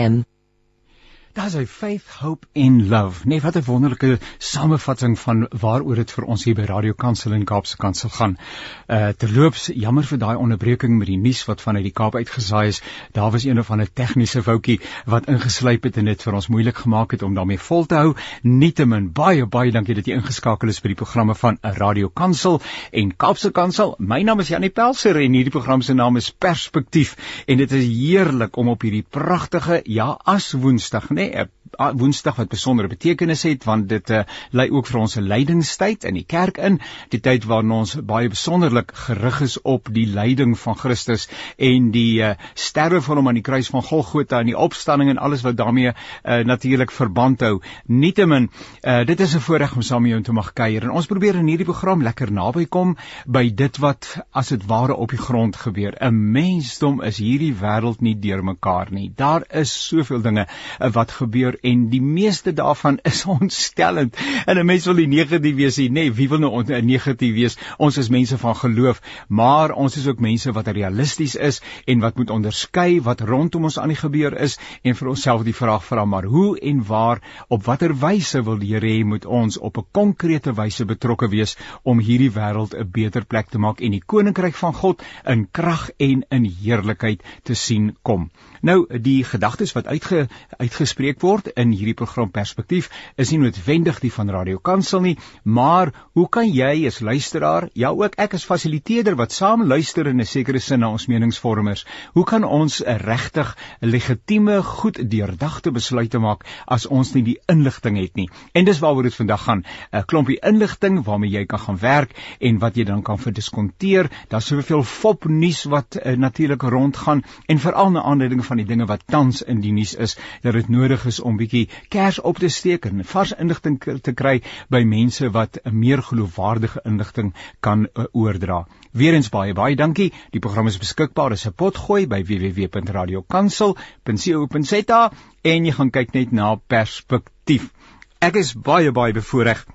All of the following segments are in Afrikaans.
a.m. Daar's hy faith, hope en love. Nee, wat 'n wonderlike samevatting van waaroor dit vir ons hier by Radio Kansel en Kaapse Kansel gaan. Uh terloops, jammer vir daai onderbreking met die nuus wat vanuit die Kaap uitgesaai is. Daar was een of ander tegniese foutjie wat ingeslyp het en dit vir ons moeilik gemaak het om daarmee vol te hou. Nietemin baie baie dankie dat jy ingeskakel is by die programme van Radio Kansel en Kaapse Kansel. My naam is Janie Pelser en hierdie program se naam is Perspektief en dit is heerlik om op hierdie pragtige ja, as Woensdag nê nee, Woensdag wat besondere betekenis het want dit uh, lei ook vir ons 'n lydingstyd in die kerk in, die tyd waarin ons baie besonderlik gerig is op die lyding van Christus en die uh, sterwe van hom aan die kruis van Golgotha en die opstanding en alles wat daarmee uh, natuurlik verband hou. Nietemin, uh, dit is 'n voorreg om saam met jou te mag kuier en ons probeer in hierdie program lekker naby kom by dit wat as dit ware op die grond gebeur. 'n Mensdom is hierdie wêreld nie deurmekaar nie. Daar is soveel dinge uh, wat gebeur en die meeste daarvan is ontstellend. En 'n mens wil nie negatief wees nie, nê? Nee, wie wil nou negatief wees? Ons is mense van geloof, maar ons is ook mense wat realisties is en wat moet onderskei wat rondom ons aan die gebeur is en vir onsself die vraag vra maar hoe en waar op watter wyse wil die Here hê moet ons op 'n konkrete wyse betrokke wees om hierdie wêreld 'n beter plek te maak en die koninkryk van God in krag en in heerlikheid te sien kom. Nou die gedagtes wat uitge uitgespreek word in hierdie program Perspektief is nie noodwendig die van Radio Kansel nie, maar hoe kan jy as luisteraar, ja ook ek as fasiliteerder wat saam luister in 'n sekere sin na ons meningsvormers, hoe kan ons 'n regtig legitieme, goed deurdagte besluite maak as ons nie die inligting het nie? En dis waaroor dit vandag gaan, 'n klompie inligting waarmee jy kan gaan werk en wat jy dan kan verdiskonteer. Daar's soveel fop nuus wat uh, natuurlik rondgaan en veral na aanleiding van die dinge wat tans in die nuus is dat dit nodig is om bietjie kers op te steek en vars inligting te kry by mense wat 'n meer geloofwaardige inligting kan uh, oordra. Weerens baie baie dankie. Die program is beskikbaar as 'n potgooi by www.radiokansel.co.za en jy gaan kyk net na perspektief. Ek is baie baie bevoorreg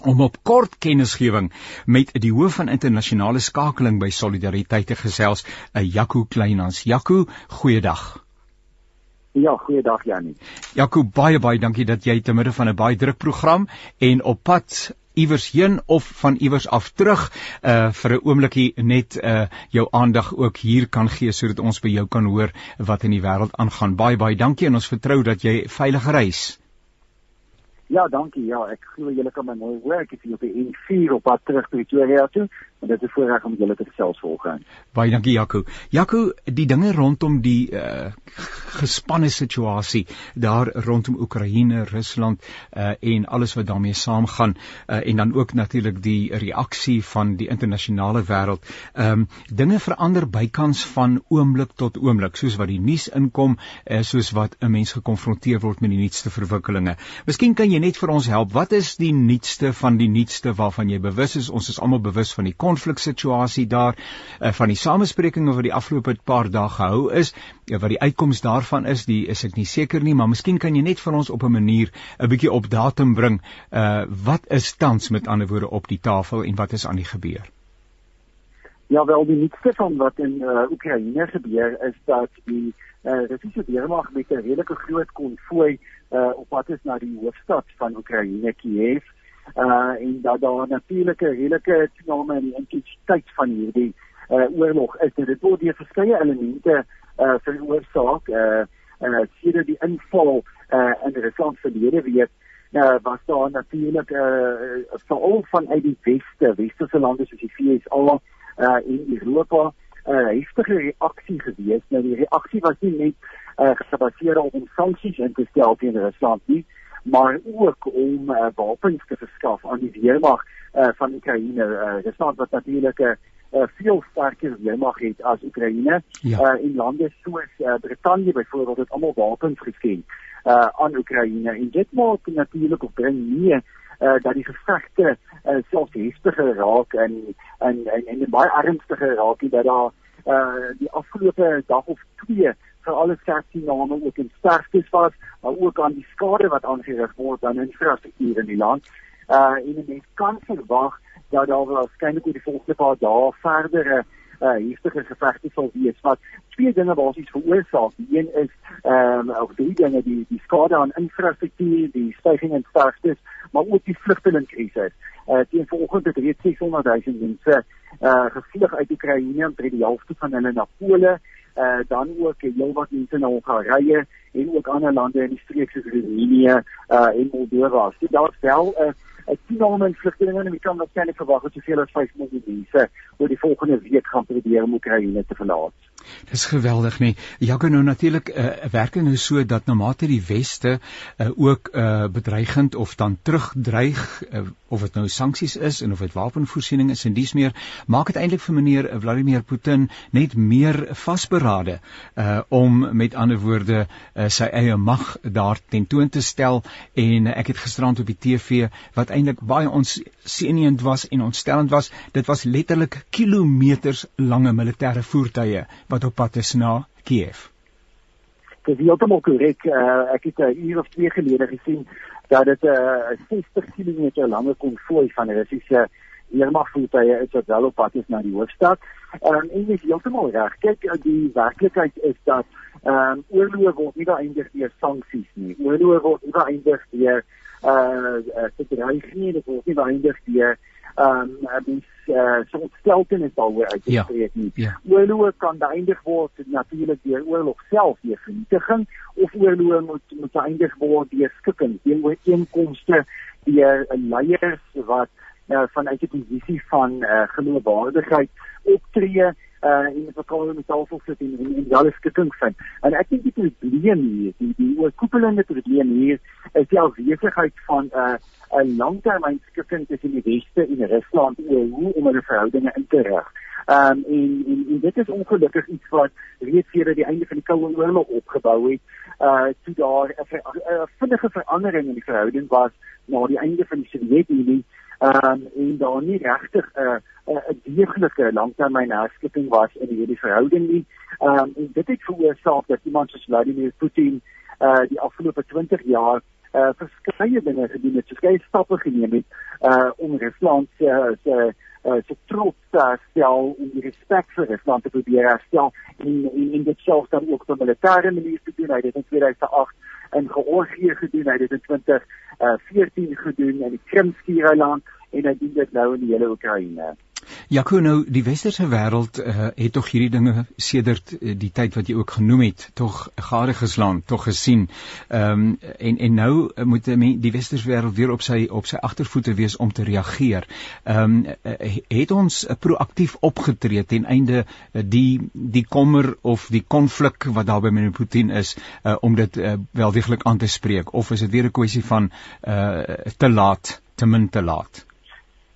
om op kort kennisgewing met die hoof van internasionale skakeling by Solidariteit te gesels, eh, Jaco Kleinhans. Jaco, goeiedag. Ja, goeiedag Janie. Jaco, baie baie dankie dat jy te midde van 'n baie druk program en op pad iewers heen of van iewers af terug uh vir 'n oombliekie net uh jou aandag ook hier kan gee sodat ons by jou kan hoor wat in die wêreld aangaan. Baie baie dankie en ons vertrou dat jy veilig reis. Ja, dankie. Ja, ek glo julle kan my mooi hoor. Ek is hier op die N4 op pad terug Pretoria toe en dit is voorreg om julle te gesels volgens. Baie dankie Jaco. Jaco, die dinge rondom die uh gespanne situasie daar rondom Oekraïne, Rusland uh en alles wat daarmee saamgaan uh en dan ook natuurlik die reaksie van die internasionale wêreld. Ehm um, dinge verander bykans van oomblik tot oomblik, soos wat die nuus inkom, uh, soos wat 'n mens gekonfronteer word met die nuutste verwikkelinge. Miskien kan jy net vir ons help? Wat is die nuutste van die nuutste waarvan jy bewus is? Ons is almal bewus van die konfliksituasie daar, uh, van die samesprekings wat die afgelope paar dae gehou is, uh, wat die uitkoms daarvan is, die is ek nie seker nie, maar miskien kan jy net vir ons op 'n manier 'n bietjie op datum bring. Uh wat is tans met ander woorde op die tafel en wat is aan die gebeur? Ja, wel die nuutste van wat in uh, Oekraïne gebeur is dat die uh, Russiese weermag met 'n redelike groot konvooi uh, op pad is na die hoofstad van Oekraïne, Kiev. Uh en dat daar natuurlik 'n redelike toename in die intensiteit van hierdie uh oorlog is. Dit word deur verskeie elemente uh veroorsaak. Uh uh sedert die inval uh in Rusland verlede week Nou was daar natuurlik uh, veral vanuit die weste, westerse lande soos die VSA uh in Europa 'n uh, heftige reaksie gewees. Nou die reaksie was nie net uh, gebaseer op sanksies in te stel teen Rusland nie, maar ook om uh, wapens te verskaf aan die weermag uh, van Oekraïne. Uh, Rusland wat natuurlik 'n uh, veel sterker weermag het as Oekraïne. Ja. Uh, in lande soos uh, Brittanje byvoorbeeld het almal wapens geskenk uh, aan Oekraïne en dit maak natuurlik op bring nie uh, dat die gevegte uh, selfs heftiger raak en en en, en baie ernstiger raak dat daar uh, die afgelope dag of twee vir alle sterftename ook in sterftes was, maar ook aan die skade wat aangerig word aan infrastruktuur in die land. Uh en mense kan verwag dat daar waarskynlik oor die volgende paar dae verdere uh heftige gevegte sal wees wat twee dinge basies veroorsaak. Die een is ehm um, of drie dinge die die skade aan infrastruktuur, die stygings in sterftes, maar ook die vlugtelingkrisis. Uh teen vanoggend het reeds 600 000 mense uh gevlug uit Oekraïne en drie die helfte van hulle na Pole uh dan ook heelwat mense na Hongarye en ook ander lande in die streek soos Roemenië uh en Moldova. So daar's wel 'n uh, 'n toename in vlugtelinge en ek kan waarskynlik verwag dat soveel as 5 miljoen mense oor die volgende week gaan probeer om Oekraïne te verlaat. Dis geweldig nie. Jaco nou natuurlik 'n uh, werking nou so dat na mate die weste uh, ook uh, bedreigend of dan terugdreig uh, of dit nou sanksies is en of dit wapenvoorsiening is en dies meer maak dit eintlik vir meneer Vladimir Putin net meer vasberade uh, om met ander woorde uh, sy eie mag daar tentoon te stel en uh, ek het gisterand op die TV wat eintlik baie ons seënend was en ontstellend was dit was letterlik kilometers lange militêre voertuie wat op pad is na Kiev. Dit is heeltemal korrek. Uh, ek het 'n uh, uur of twee gelede gesien dat dit 'n uh, 60 km lange konvoi van Russiese weermagvoertuie is wat wel op pad is na die hoofstad. Um, en dit is heeltemal reg. Kyk, uh, die werklikheid is dat ehm um, oorloë word nie geëindig deur sanksies nie. Oorloë word nie geëindig deur uh, uh, te dreiging, dit word nie geëindig deur ehm um, die uh, so ontsteltenis daaroor uitgespreek nie. Ja, ja. Oorloë kan beëindig word natuurlik deur oorlog self, deur vernietiging of oorloë moet moet beëindig word deur skikking, deur ooreenkomste deur 'n leiers wat uh, vanuit 'n posisie van uh, geloofwaardigheid optree uh in die verkoue met tafel sit en en die alles skikking vind. En ek dink die probleem hier, die die oorkoepelende probleem hier is die afwesigheid van 'n uh, 'n langtermynskikking tussen die weste en Rusland oor hoe om hulle verhoudinge in te rig. Um en, en en dit is ongelukkig iets wat reeds sedert die einde van die Koue Oorlog opgebou het. Uh toe daar 'n vinnige verandering in die verhouding was na die einde van die Sowjetunie um, en daar nie regtig 'n uh, 'n uh, deeglike langtermyn herskikking was in hierdie verhouding nie. Um, en dit het veroorsaak dat iemand soos Vladimir Putin uh die afgelope 20 jaar uh verskeie dinge gedoen het, verskeie stappe geneem het uh om Rusland se se se trots te stel om die respek vir Rusland te probeer herstel en en, en dit selfs dan ook op militêre manier te doen. Hy het dit in 2008 in Georgië gedoen, hy het dit in 2014 uh, gedoen in die Krimskiereiland en hy doen dit nou in die hele Oekraïne. Jaco nou die westerse wêreld uh, het tog hierdie dinge sedert uh, die tyd wat jy ook genoem het tog gade geslaan tog gesien. Ehm um, en en nou uh, moet die westerse wêreld weer op sy op sy agtervoete wees om te reageer. Ehm um, uh, het ons uh, proaktief opgetree ten einde uh, die die kommer of die konflik wat daar by meneer Putin is uh, om dit uh, wel deeglik aan te spreek of is dit weer 'n kwessie van uh, te laat, te min te laat?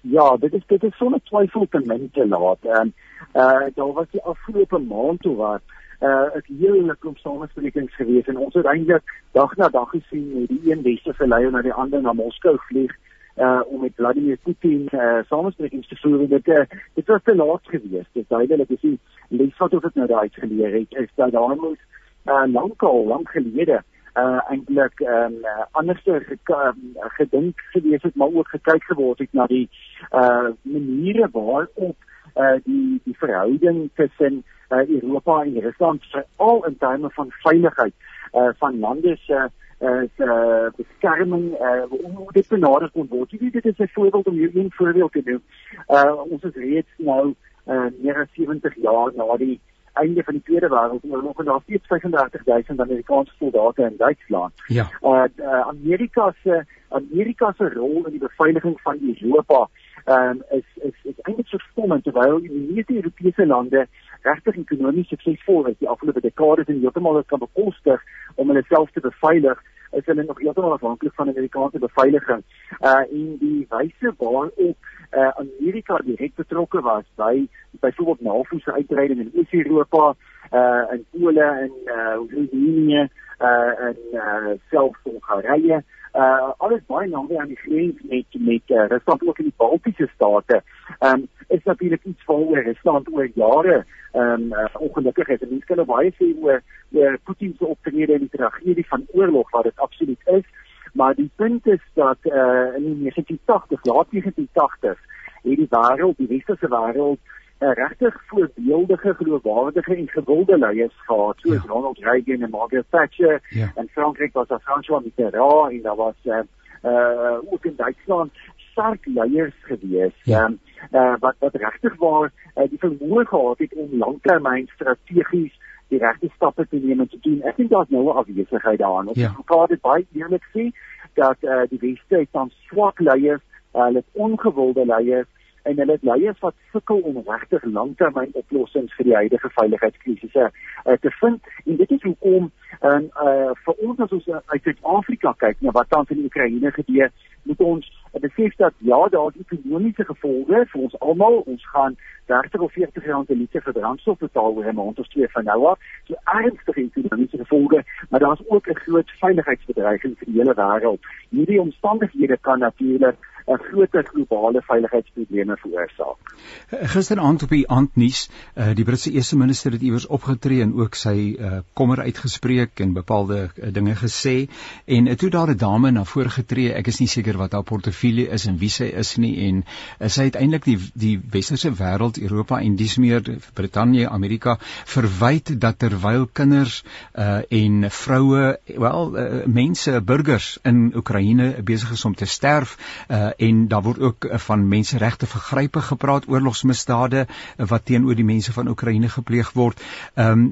Ja, dit is dit is sonder twyfel te min te laat. En uh daar was die afgelope maand toe wat uh ek hele klomp samesprekings gewees en ons het eintlik dag na dag gesien hoe die een westerse leier na die ander na Moskou vlieg uh om met Vladimir Putin uh samesprekings te voer. Dit uh, dit was te laat gewees. Dit duidelik is die les wat ons nou daai geleer het is dat daar moet uh lankal lank gelede uh eintlik ehm um, uh, anderste uh, gedink gewees het maar ook gekyk geword het na die uh maniere waarop uh die die verhouding tussen uh, Europa en Rusland veral in terme van veiligheid uh van lande se uh se beskerming uh hoe dit benader kon word. Jy weet dit is 'n voorbeeld om hier een voorbeeld te doen. Uh ons is reeds nou uh meer as 70 jaar na die einde van die Tweede Wêreldoorlog en daar steeds 35000 Amerikaanse soldate in Duitsland. Ja. Uh, uh Amerika se Amerika se rol in die beveiliging van Europa um, is is is eintlik stom terwyl die meeste Europese lande regtig ekonomies suksesvol is die afgelope dekades en heeltemal dit kan bekostig om hulle self te beveilig is hulle nog heeltemal afhanklik van Amerikaanse beveiliging. Uh en die wyse waarop uh Amerika direk betrokke was by byvoorbeeld NAVO se uitbreiding in Oos-Europa, uh in Pole en uh Roemenië, uh en uh selfs Hongarye uh alles baie naby aan die grens met met uh, Rusland ook in die Baltiese state. Ehm um, is natuurlik iets waaroor Rusland oor jare ehm um, uh, ongelukkig is. Mense kan nou baie sê oor oor Putin se optrede in die tragedie van oorlog wat dit absoluut is, maar die punt is dat uh in die 1980s, laat 1980s, het die wêreld, die westerse wêreld uh, regtig voorbeeldige, geloofwaardige en gewilde leiers gehad, soos ja. Ronald Reagan en Margaret Thatcher. Ja. In Frankryk was daar François Mitterrand en daar was uh, uh ook in Duitsland sterk leiers gewees. Ja. Um, uh wat wat regtig waar uh, die vermoë gehad het om langtermyn strategies die regte stappe te neem en te doen. Ek dink daar's nou 'n afwesigheid daarin. Ons ja. kan dit baie eerlik sê dat uh die Weste het dan swak leiers, uh, hulle het ongewilde leiers en hulle het leiers wat sukkel om regtig langtermyn oplossings vir die huidige veiligheidskrisisse uh, te vind. En dit is hoekom en uh, vir ons as ons uit Suid-Afrika kyk na wat tans in Oekraïne gebeur moet ons besef dat ja daar is ekonomiese gevolge vir ons almal. Ons gaan 30 of 40 rand per liter vir brandstof betaal oor 'n maand of twee van nou af. So ernstige ekonomiese gevolge maar daar's ook 'n groot veiligheidsbedreiging vir die hele wêreld. Hierdie omstandighede kan natuurlik 'n groter globale veiligheidsprobleme veroorsaak. Gisteraand op die aandnuus, uh, die Britse eerste minister het iewers opgetree en ook sy uh, kommer uitgespreek en bepaalde uh, dinge gesê en uh, toe daar 'n dame na vore getree, ek is nie seker wat haar portefeulje is en wie sy is nie en uh, sy het eintlik die die westerse wêreld, Europa en dis meer Brittanje, Amerika verwyd dat terwyl kinders uh, en vroue, wel uh, mense, burgers in Oekraïne besig is om te sterf, uh, en daar word ook uh, van menseregte vergrype gepraat, oorlogsmisdade uh, wat teenoor die mense van Oekraïne gepleeg word. Ehm um,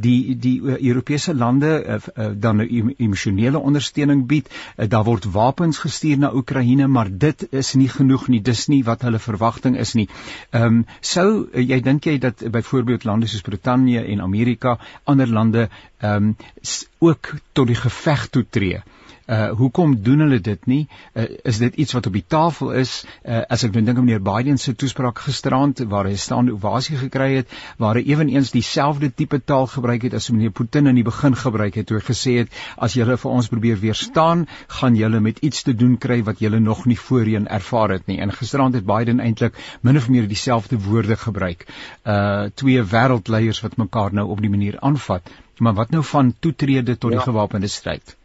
die die Europese lande uh, dan nou emosionele ondersteuning bied. Uh, daar word wapens gestuur na Oekraïne, maar dit is nie genoeg nie. Dis nie wat hulle verwagting is nie. Ehm um, sou uh, jy dink jy dat uh, byvoorbeeld lande soos Brittanje en Amerika, ander lande ehm um, ook tot die geveg toe tree? Uh hoekom doen hulle dit nie? Uh, is dit iets wat op die tafel is? Uh as ek nou dink aan meneer Biden se toespraak gisteraand waar hy staande ovasie gekry het, waar hy ewenigs dieselfde tipe taal gebruik het as meneer Putin in die begin gebruik het toe hy gesê het as julle vir ons probeer weerstaan, gaan julle met iets te doen kry wat julle nog nie voorheen ervaar het nie. En gisteraand het Biden eintlik min of meer dieselfde woorde gebruik. Uh twee wêreldleiers wat mekaar nou op die manier aanvat. Maar wat nou van toetrede tot die ja. gewapende stryd?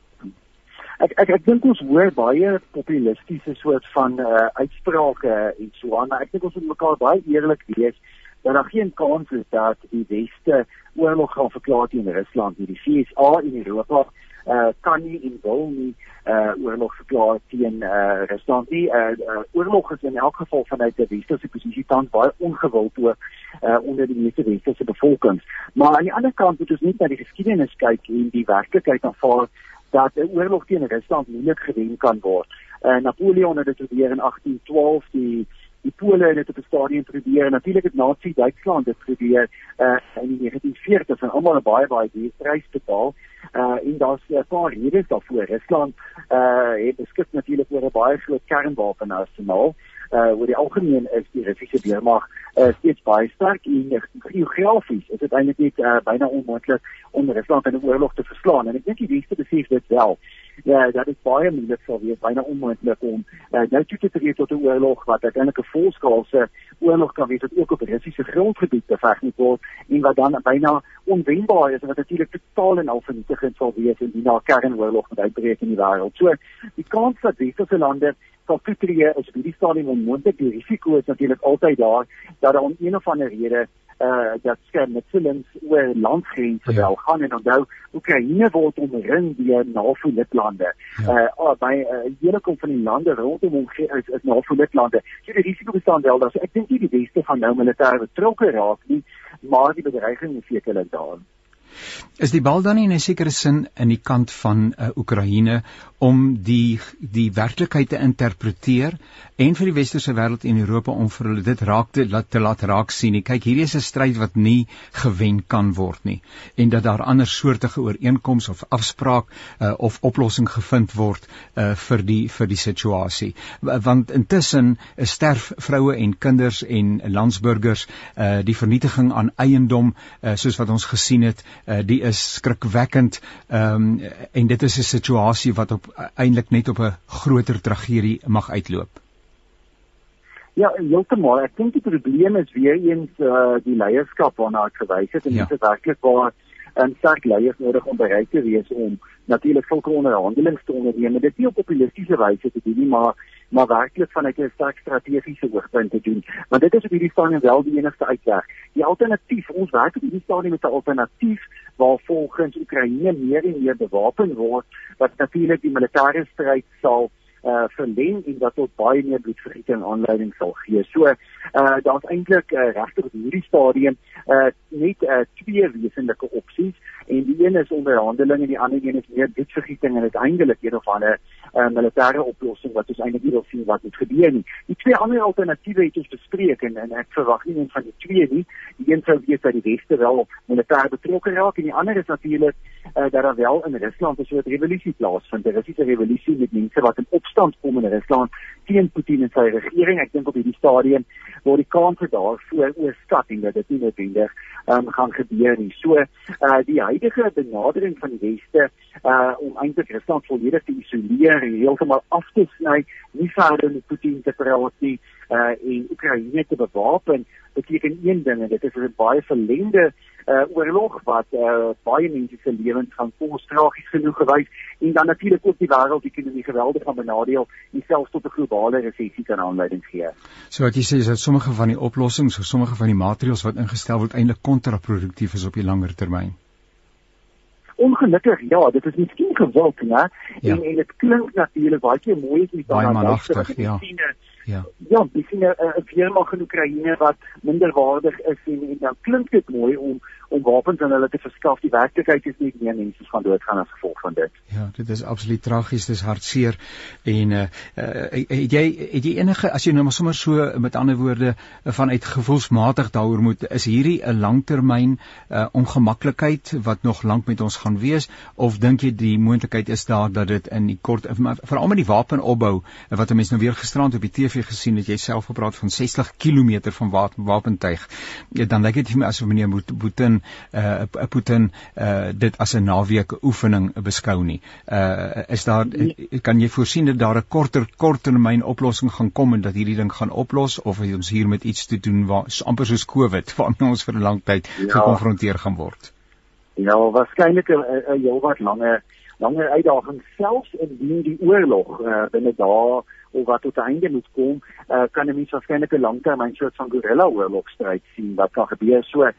Ek ek ek dink ons hoor baie populistiese soort van uh, uitsprake en so aan maar ek dink ons moet mekaar baie eerlik wees dat daar geen kans is dat die weste oorlog gaan verklaar teen Rusland nie. Die VSA in Europa uh, kan nie en wil nie uh, oorlog verklaar teen uh, Rusland nie. Uh, uh, oorlog is in elk geval vanuit die westerse posisie tans baie ongewild ook uh, onder die meeste westerse bevolking. Maar aan die ander kant moet ons net na die geskiedenis kyk en die werklikheid aanvaar dat 'n oorlog teen Rusland moeilik gewen kan word. Uh, Napoleon het dit probeer in 1812 die die Pole het dit op 'n stadium probeer. Natuurlik het Nazi Duitsland dit probeer uh, in die 1940s en almal 'n baie baie duur prys betaal. Uh en daar's 'n paar redes daarvoor. Rusland uh het beskik natuurlik oor 'n baie groot kernwapenarsenaal. Uh oor die algemeen is die Russiese weermag uh, steeds baie sterk en uh, geografies is dit eintlik net uh, byna onmoontlik om Rusland in 'n oorlog te verslaan en ek dink die weste besef dit wel. Ja, dat is baie moeilik sou wees, byna onmoontlik om uh, nou toe te tree tot 'n oorlog wat uiteindelik 'n volskaalse oorlog kan wees wat ook op Russiese grondgebied beveg moet word en wat dan byna onwenbaar is en wat natuurlik totaal en al vernietigend sal wees indien daar 'n kernoorlog moet uitbreek in die wêreld. So, die kans dat westerse lande sal toetree is op hierdie stadium onmoontlik. Die risiko is natuurlik altyd daar dat daar om een of ander rede uh dat skerm met films oor landgrense ja. wel gaan en onthou Oekraïne word omring deur NAVO lidlande. Ja. Uh by 'n uh, hele kom van die lande rondom hom is, is NAVO lidlande. So die risiko bestaan wel dat so ek dink nie die beste van nou militêre betrokke raak nie, maar die bedreiging is sekerlik daar. Is die bal dan nie in 'n sekere sin in die kant van uh, Oekraïne om die die werklikheid te interpreteer en vir die westerse wêreld en Europa om vir hulle dit raak te laat te laat raak sien. Nie. Kyk, hierdie is 'n stryd wat nie gewen kan word nie en dat daar ander soortige ooreenkomste of afspraak uh, of oplossing gevind word uh, vir die vir die situasie. Want intussen sterf vroue en kinders en landsburgers, uh, die vernietiging aan eiendom uh, soos wat ons gesien het, uh, die is skrikwekkend um, en dit is 'n situasie wat op eintlik net op 'n groter tragedie mag uitloop. Ja, heeltemal. Ek dink die probleem is weer eens uh die leierskap waarna ek gewys het en ja. dit is werklik waar um, sterk leiers nodig om bereid te wees om natuurlik sulke onderhandelings te onderneem. Dit is nie op populistiese wyse te doen nie, maar maar werklik vanuit 'n sterk strategiese oogpunt te doen. Want dit is op hierdie stadium wel die enigste uitweg. Die alternatief, ons werk op hierdie stadium met 'n alternatief waar volgens Oekraïne meer en meer bewapen word wat natuurlik die militêre stryd sal uh verleng en wat tot baie meer bloedvergieting aanleiding sal gee. So uh daar's eintlik uh, regtig op hierdie stadium uh net uh, twee wesenlike opsies en die een is onderhandeling en die ander een is meer bloedvergieting en uiteindelik een of ander uh, militêre oplossing wat ons eintlik nie wil sien wat moet gebeur nie. Die twee ander alternatiewe het ons bespreek en, en ek verwag nie een van die twee nie. Die een sou wees dat die weste wel militêr betrokke raak en die ander is natuurlik uh, dat daar wel in Rusland 'n soort revolusie plaasvind. 'n Russiese revolusie met mense wat in opstand kom in Rusland teen Putin en sy regering. Ek dink op hierdie stadium word die kanse daarvoor oorskat en dat dit nie noodwendig um, gaan gebeur nie. So uh die huidige benadering van die weste uh om eintlik Rusland volledig te isoleer en heeltemal af te sny, nie verder met Putin te praat nie uh en Oekraïne te bewapen, beteken een ding en dit is 'n baie verlengde uh oorlog wat uh baie mense se lewens gaan kos tragies genoeg gewys en dan natuurlik ook die wêreldekonomie geweldig gaan benadeel en selfs tot 'n globale resessie kan aanleiding gee. So wat jy sê is dat sommige van die oplossings of sommige van die maatreëls wat ingestel word eintlik kontraproduktief is op die langer termyn. Ongelukkig ja, dit is miskien gewild, né? Ja. En en dit klink natuurlik baie keer mooi as jy dan na luister, ja. Sien, Ja. Ja, dis 'n 'n firma in Oekraïne wat minderwaardig is en en dan klink dit mooi om om wapens aan hulle te verskaf. Die werklikheid is nie meer mense gaan doodgaan as gevolg van dit. Ja, dit is absoluut tragies, dis hartseer en uh, uh het jy het jy enige as jy nou maar sommer so met ander woorde vanuit gevoelsmatig daaroor moet is hierdie 'n langtermyn uh ongemaklikheid wat nog lank met ons gaan wees of dink jy die moontlikheid is daar dat dit in die kort veral met die wapenopbou wat 'n mens nou weer gisterand op die TV gesien het jy self gepraat van 60 km van wapentuig ja, dan lyk dit vir my asof meneer Putin uh Putin uh dit as 'n naweek oefening beskou nie. Uh is daar kan jy voorsien dat daar 'n korter korttermyn oplossing gaan kom en dat hierdie ding gaan oplos of het ons hier met iets te doen waar amper soos COVID waarmee ons vir 'n lang tyd ja. gekonfronteer gaan word? Ja, waarskynlik 'n heel wat langer langer uitdaging selfs indien die oorlog uh, binne daar of wat tot einde moet kom, uh, kan 'n mens waarskynlik 'n langtermyn soort van guerrilla oorlogstryd sien wat kan gebeur. So uh,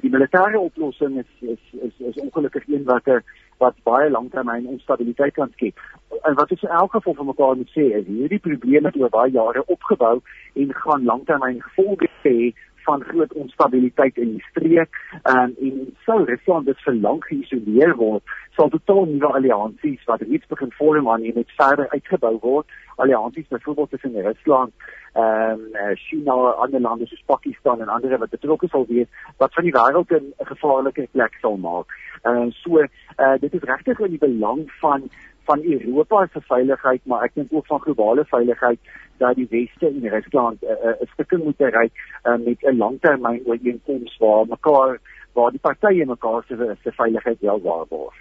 die militêre oplossing is is is, is ongelukkig een wat 'n wat baie langtermyn onstabiliteit kan skep. En wat ons in elk geval vir mekaar moet sê is hierdie probleme het oor baie jare opgebou en gaan langtermyn gevolge hê van groot onstabiliteit in die streek um, en sou Rusland dus vir lank geïsoleer word, sal totaal nuwe alliansies wat reeds begin vorm aan en met verder uitgebou word. Alliansies byvoorbeeld tussen Rusland, ehm um, China, ander lande soos Pakistan en ander wat betrokke sal wees wat van die wêreld 'n gevaarlike plek sal maak. Ehm uh, so uh, dit is regtig in die belang van van Europa se veiligheid, maar ek dink ook van globale veiligheid dat die weste en Rusland 'n uh, uh, stukkie moet bereik uh, met 'n langtermyn ooreenkoms waar mekaar waar die partye mekaar se se veiligheid wel waarborg.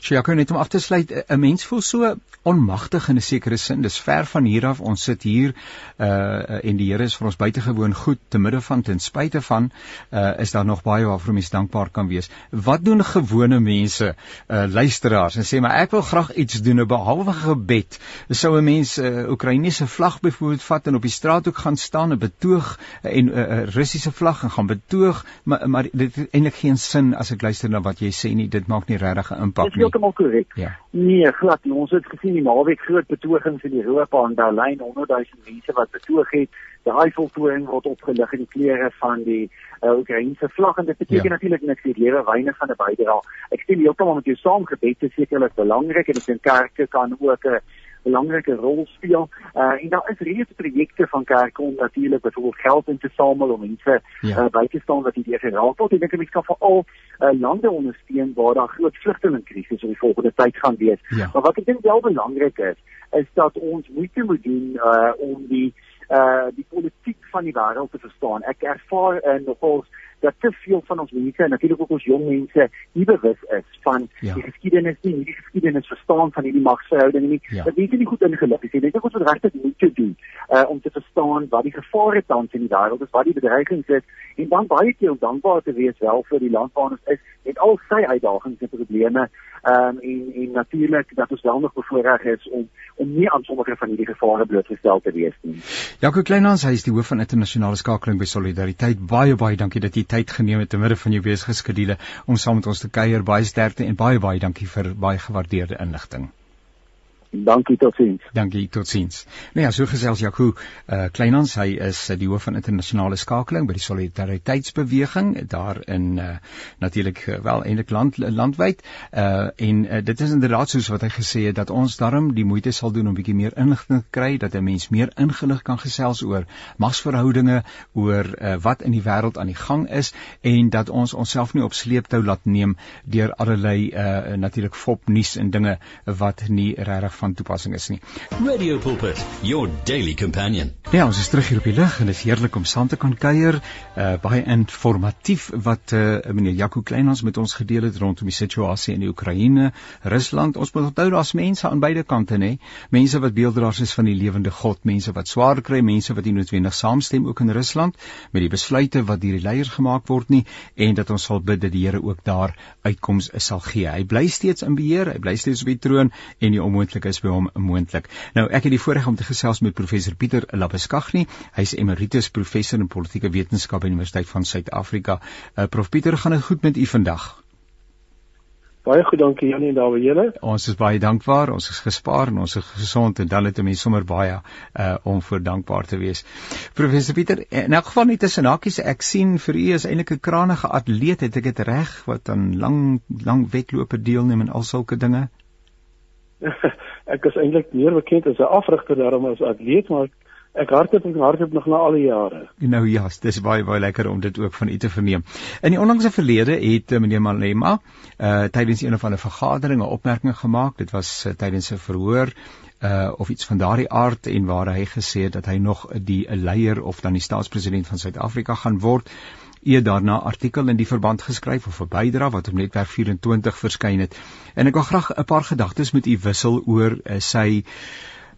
So ja, kan net om af te sluit, 'n mens voel so onmagtig in 'n sekere sin. Dis ver van hier af. Ons sit hier uh en die Here is vir ons buitengewoon goed te midde van ten spyte van uh is daar nog baie waarvoor mens dankbaar kan wees. Wat doen gewone mense, uh luisteraars en sê maar ek wil graag iets doen behalwe gebed. Sou 'n mens 'n uh, Oekraïense vlag byvoorbeeld vat en op die straat ook gaan staan en betoog en 'n uh, uh, Russiese vlag en gaan betoog, maar maar dit eintlik geen sin as ek luister na wat jy sê nie. Dit maak nie regtig 'n impak nie. Dit is heeltemal korrek. Ja. Nee, glad nie. Ons het gesien die naweek groot betogings in Europa en Berlyn, 100 000 mense wat betoog het. Die Eiffeltoring word opgelig in die kleure van die uh, Oekraïense vlag en dit beteken ja. natuurlik niks hier lewe weinig van 'n bydrae. Ek stem heeltemal met jou saam gebed is sekerlik belangrik en ek dink kerke kan ook 'n uh, belangrike rol speel. Uh en daar is reeds projekte van kerke om natuurlik byvoorbeeld geld in te samel om mense ja. uh, by te staan wat hierdie geraak word. Ek dink mense kan veral uh, lande ondersteun waar daar groot vlugtelingkrisis in die volgende tyd gaan wees. Ja. Maar wat ek dink wel belangrik is, is dat ons moeite moet doen uh om die uh die politiek van die wêreld te verstaan. Ek ervaar uh, nogals dat te veel van ons mense en natuurlik ook ons jong mense nie bewus is van Ja. die geskiedenis nie, nie die geskiedenis verstaan van hierdie magsverhoudinge nie. Ja. Dat mense nie goed ingelig is nie. Dit is wat regtig moet te doen uh, om te verstaan wat die gevare tans in die wêreld is, wat die bedreigings is en dan baie keer dankbaar te wees wel vir die land waar ons is met al sy uitdagings en probleme um, en en natuurlik dat ons wel nog bevoorreg is om om nie aan sommige van hierdie gevare blootgestel te wees nie. Jaco Kleinhans, hy is die hoof van internasionale skakeling by Solidariteit. Baie baie dankie dat jy tyd geneem het te midde van jou besige skedule om saam met ons te kuier. Baie sterkte en baie baie dankie vir baie gewaardeerde inligting. Dankie totsiens. Dankie, totsiens. Nou ja, so gesels Jaco uh, Kleinhans, hy is uh, die hoof van internasionale skakeling by die Solidariteitsbeweging daar in uh, natuurlik uh, wel eintlik land landwyd. Uh en uh, dit is inderdaad soos wat hy gesê het dat ons daarom die moeite sal doen om bietjie meer inligting te kry dat 'n mens meer ingelig kan gesels oor magsverhoudinge, oor uh, wat in die wêreld aan die gang is en dat ons onsself nie op sleeptou laat neem deur allerlei uh natuurlik fop nuus en dinge wat nie regtig van toepassing is nie. Radio Pulpit, your daily companion. Ja, ons is terug hier op die lig en dit is heerlik om saam te kan kuier. Uh baie informatief wat uh meneer Jaco Kleinhans met ons gedeel het rondom die situasie in die Oekraïne, Rusland. Ons moet onthou daar's mense aan beide kante, nê. Mense wat beelddraers is van die lewende God, mense wat swaar kry, mense wat nie noodwendig saamstem ook in Rusland met die besluite wat deur die leiers gemaak word nie en dat ons sal bid dat die Here ook daar uitkoms sal gee. Hy bly steeds in beheer, hy bly steeds op die troon en die onmoontlike is by hom moontlik. Nou ek het die voorreg om te gesels met professor Pieter Labuskaghni. Hy's emeritus professor in politieke wetenskap by die Universiteit van Suid-Afrika. Uh, Prof Pieter, gaan dit goed met u vandag? Baie goed, dankie Janie en daar by julle. Ons is baie dankbaar. Ons is gespaar en ons is gesond en dan het 'n mens sommer baie uh om voor dankbaar te wees. Professor Pieter, in elk geval net tussen hakies, ek sien vir u is eintlik 'n krangige atleet, het ek dit reg wat aan lang lang wedlope deelneem en al sulke dinge? ek is eintlik meer bekend as 'n afrigter daarom as atleet, maar ek, hardloop en hardloop nog na al die jare. Nou ja, dis baie baie lekker om dit ook van u te verneem. In die onlangse verlede het uh, meneer Malema uh tydens een of ander vergadering 'n opmerking gemaak. Dit was uh, tydens 'n verhoor uh of iets van daardie aard en waar hy gesê het dat hy nog die leier of dan die staatspresident van Suid-Afrika gaan word eer daarna artikel in die verband geskryf of 'n bydra wat op netwerk 24 verskyn het. En ek wil graag 'n paar gedagtes met u wissel oor uh, sy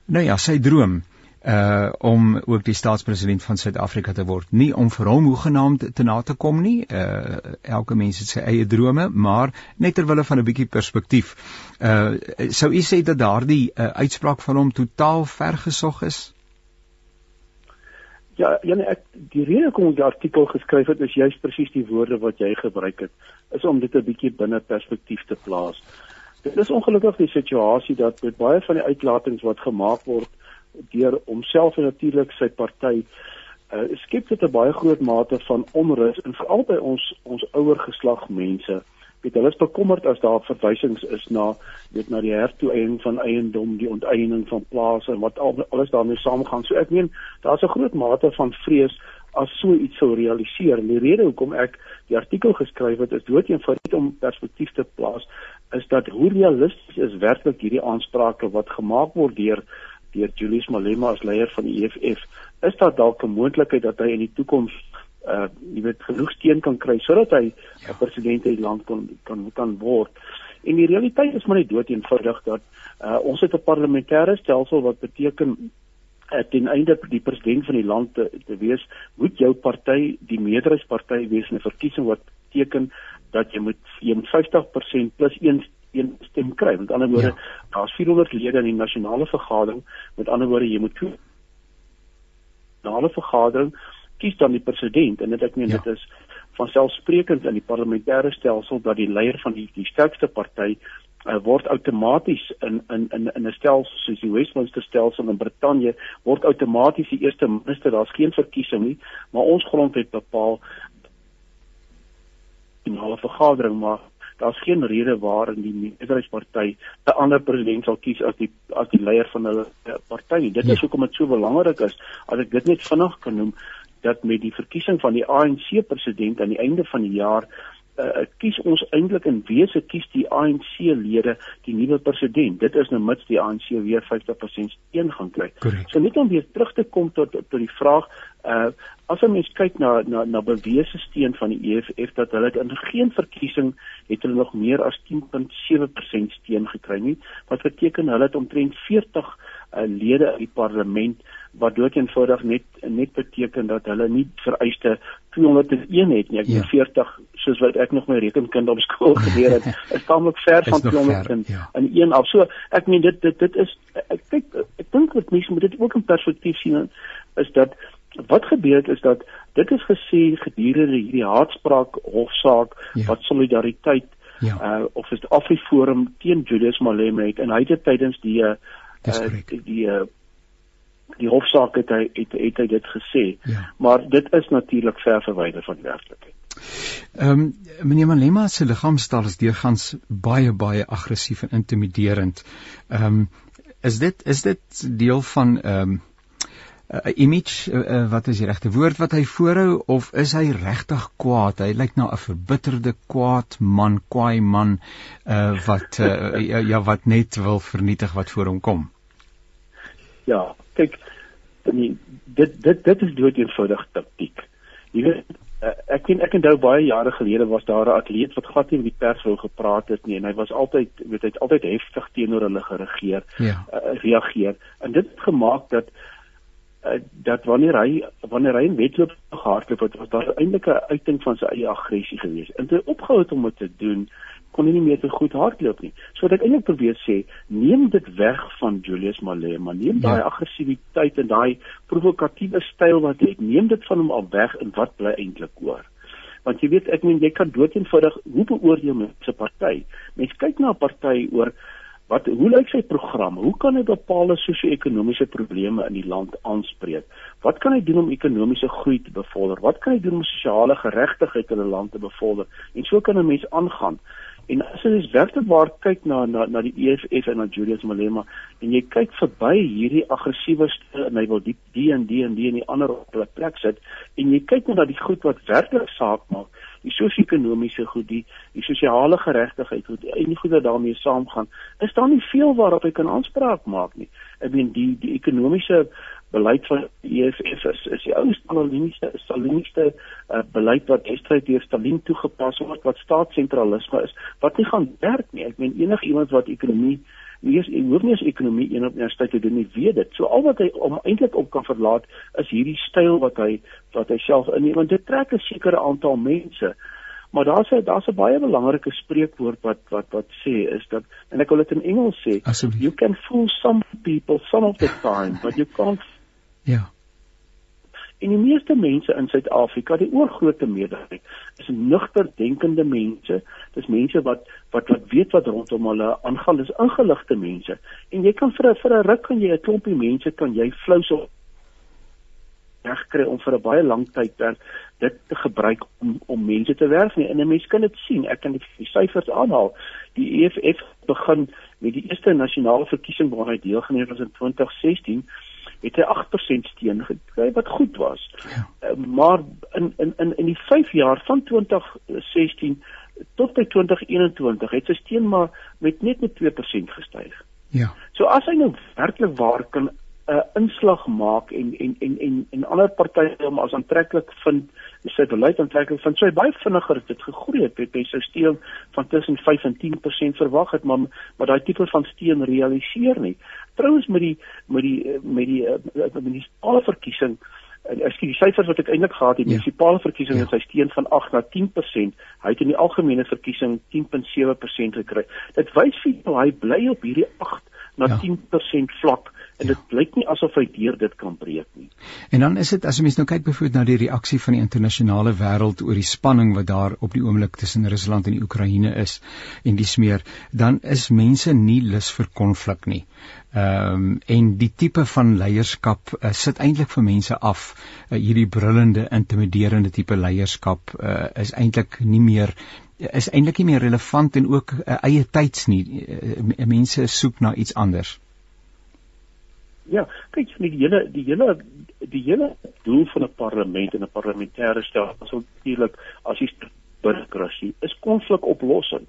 nou ja, sy droom uh om ook die staatspresident van Suid-Afrika te word. Nie om vir hom hoegenaamd te na te kom nie. Uh elke mens het sy eie drome, maar net ter wille van 'n bietjie perspektief. Uh sou u sê dat daardie uh, uitspraak van hom totaal vergesog is? Ja, Janie, ek die rede hoekom ek die artikel geskryf het is juist presies die woorde wat jy gebruik het, is om dit 'n bietjie binne perspektief te plaas. Dit is ongelukkig die situasie dat met baie van die uitlatings wat gemaak word deur homself en natuurlik sy party uh, skep dit 'n baie groot mate van onrus en veral by ons ons ouer geslag mense weet hulle is bekommerd as daar verwysings is na weet na die hertoeëning van eiendom, die onteiening van plase en wat al, alles daarmee saamgaan. So ek meen daar's 'n groot mate van vrees as so iets sou realiseer. Die rede hoekom ek die artikel geskryf het is dood eenvoudig om perspektief te plaas is dat hoe realisties is werklik hierdie aansprake wat gemaak word deur deur Julius Malema as leier van die EFF is daar dalk 'n moontlikheid dat hy in die toekoms uh jy weet genoeg steun kan kry sodat hy 'n ja. president in die land kan kan kan word. En die realiteit is maar net dood eenvoudig dat uh ons het 'n parlementêre stelsel wat beteken uh, ten einde die president van die land te, te wees, moet jou party die meerderheidsparty wees in 'n verkiesing wat teken dat jy moet jy moet 50% plus 1 een stem kry. Met ander woorde, ja. daar's 400 lede in die nasionale vergadering. Met ander woorde, jy moet toe nasionale vergadering kies dan die president en dit ek meen ja. dit is van selfsprekend in die parlementêre stelsel dat die leier van die die sterkste party uh, word outomaties in in in in 'n stelsel soos die Westminster stelsel in Brittanje word outomaties die eerste minister daar's geen verkiesing nie maar ons grondwet bepaal in 'n vergadering maar daar's geen rede waarin die meerderheidsparty 'n ander president sal kies as die as die leier van hulle party. Dit ja. is hoekom dit so belangrik is as ek dit net vinnig kan noem dat met die verkiesing van die ANC president aan die einde van die jaar uh, kies ons eintlik in wese kies die ANC-lede die nuwe president. Dit is nou mits die ANC weer 50% steun gaan kry. Correct. So net om weer terug te kom tot tot die vraag, uh as 'n mens kyk na na na bewese steun van die EFF dat hulle in geen verkiesing het hulle nog meer as 10.7% steun gekry nie, wat beteken hulle het omtrent 40 uh, lede in die parlement wat dood eenvoudig net net beteken dat hulle nie vereiste 201 het nie. Ek ja. 40 soos wat ek nog my rekenkunde op skool geleer het, is tamelik ver van 200 in, ja. in een af. So ek meen dit dit dit is ek kyk ek dink wat mense moet dit ook in perspektief sien is dat wat gebeur het is dat dit is gesê gedurende hierdie haatspraak hofsaak ja. wat solidariteit ja. uh of is Afriforum teen Julius Malema het en hy het tydens die uh, die die, uh, die hofsaak het hy het, het hy dit gesê. Ja. Maar dit is natuurlik ver verwyder van werklikheid. Ehm um, meneer Malema se liggaamstaal is deurgangs baie baie aggressief en intimiderend. Ehm um, is dit is dit deel van ehm um, 'n image uh, uh, wat is die regte woord wat hy voorhou of is hy regtig kwaad? Hy lyk na 'n verbitterde kwaad man, kwaai man uh, wat uh, ja, ja wat net wil vernietig wat voor hom kom. Ja, kyk nee, dit dit dit is dood eenvoudig taktiek. Jy weet ek ken ek onthou baie jare gelede was daar 'n atleet wat glad nie met die pers wou gepraat het nie en hy was altyd weet hy het altyd heftig teenoor hulle geregeer, ja. uh, reageer. En dit het gemaak dat dat wanneer hy wanneer hy in wedloop gehardloop het, was daar eintlik 'n uiting van sy eie aggressie gewees. En toe opgehou het om dit te doen, kon hy nie meer te goed hardloop nie. So wat ek eintlik probeer sê, neem dit weg van Julius Malema, neem ja. daai aggressiwiteit en daai provokatiewe styl wat hy het, neem dit van hom af weg en wat bly eintlik oor? Want jy weet, ek meen jy kan doeteenvoudig hoe beoordeel mense 'n party? Mense kyk na 'n party oor Wat hoe lyk sy program? Hoe kan hy bepaalde sosio-ekonomiese probleme in die land aanspreek? Wat kan hy doen om ekonomiese groei te bevorder? Wat kan hy doen om sosiale geregtigheid in 'n land te bevorder? En so kan 'n mens aangaan. En as jy werklik waar kyk na na na die EFF en na Julius Malema en jy kyk verby hierdie aggressiewe en hy wil die die en die en die en die ander op hulle plek sit en jy kyk net na die goed wat werklik saak maak die sosio-ekonomiese goed, die die sosiale geregtigheid, goed, en die goed wat daarmee saamgaan, is daar nie veel waarop hy kan aanspraak maak nie. Ek meen die die ekonomiese beleid van die EFF is is die ou stalinistiese stalinistiese uh, beleid wat destyds deur Stalin toegepas word wat staatssentralisme is wat nie gaan werk nie. Ek meen enigiemand wat ekonomie nie eens en hoef nie eens ekonomie een op universiteit te doen nie, weet dit. So al wat hy om eintlik op kan verlaat is hierdie styl wat hy wat hy self inneem want dit trek 'n sekere aantal mense. Maar daar's 'n daar's 'n baie belangrike spreekwoord wat wat wat sê is dat en ek wil dit in Engels sê, you can fool some people some of the time, but you can't Ja. En die meeste mense in Suid-Afrika, die oorgrootste meerderheid, is nugter denkende mense. Dis mense wat wat wat weet wat rondom hulle aangaan, dis ingeligte mense. En jy kan vir 'n vir 'n ruk kan jy 'n klompie mense kan jy flou so regkry om vir 'n baie lang tyd dan dit te gebruik om om mense te werf nie. En 'n mens kan dit sien. Ek kan die syfers aanhaal. Die EFF begin met die eerste nasionale verkiesing waarna hy deelgeneem het in 2016 het hy 8% steun gekry wat goed was. Ja. Uh, maar in in in in die 5 jaar van 2016 tot by 2021 het sy steun maar met net met 2% gestyg. Ja. So as hy nou werklik waar kan 'n uh, inslag maak en en en en en ander partye hom as aantreklik vind sy beleid aantreklik vind sy baie vinniger het dit gegroei het hy sy steun van tussen 5 en 10% verwag het maar maar daai tipe van steun realiseer nie trouens met die met die met die met die munisipale verkiesing ek sien die syfers wat ek eintlik gehad het die ja. munisipale verkiesing ja. het sy steun van 8 na 10% hy het in die algemene verkiesing 10.7% gekry dit wys vir jou hy bly op hierdie 8 na ja. 10% vlak en dit ja. lyk nie asof hy deur dit kan breek nie. En dan is dit as jy mens nou kyk byvoorbeeld na die reaksie van die internasionale wêreld oor die spanning wat daar op die oomblik tussen Rusland en die Oekraïne is en die smeer, dan is mense nie lus vir konflik nie. Ehm um, en die tipe van leierskap uh, sit eintlik vir mense af. Uh, hierdie brullende, intimiderende tipe leierskap uh, is eintlik nie meer is eintlik nie meer relevant en ook uh, eie tyds nie. Uh, mense soek na iets anders. Ja, kyk jy die hele die hele die hele doel van 'n parlement en 'n parlementêre stelsel is natuurlik as jy burokrasie is konflikoplossend.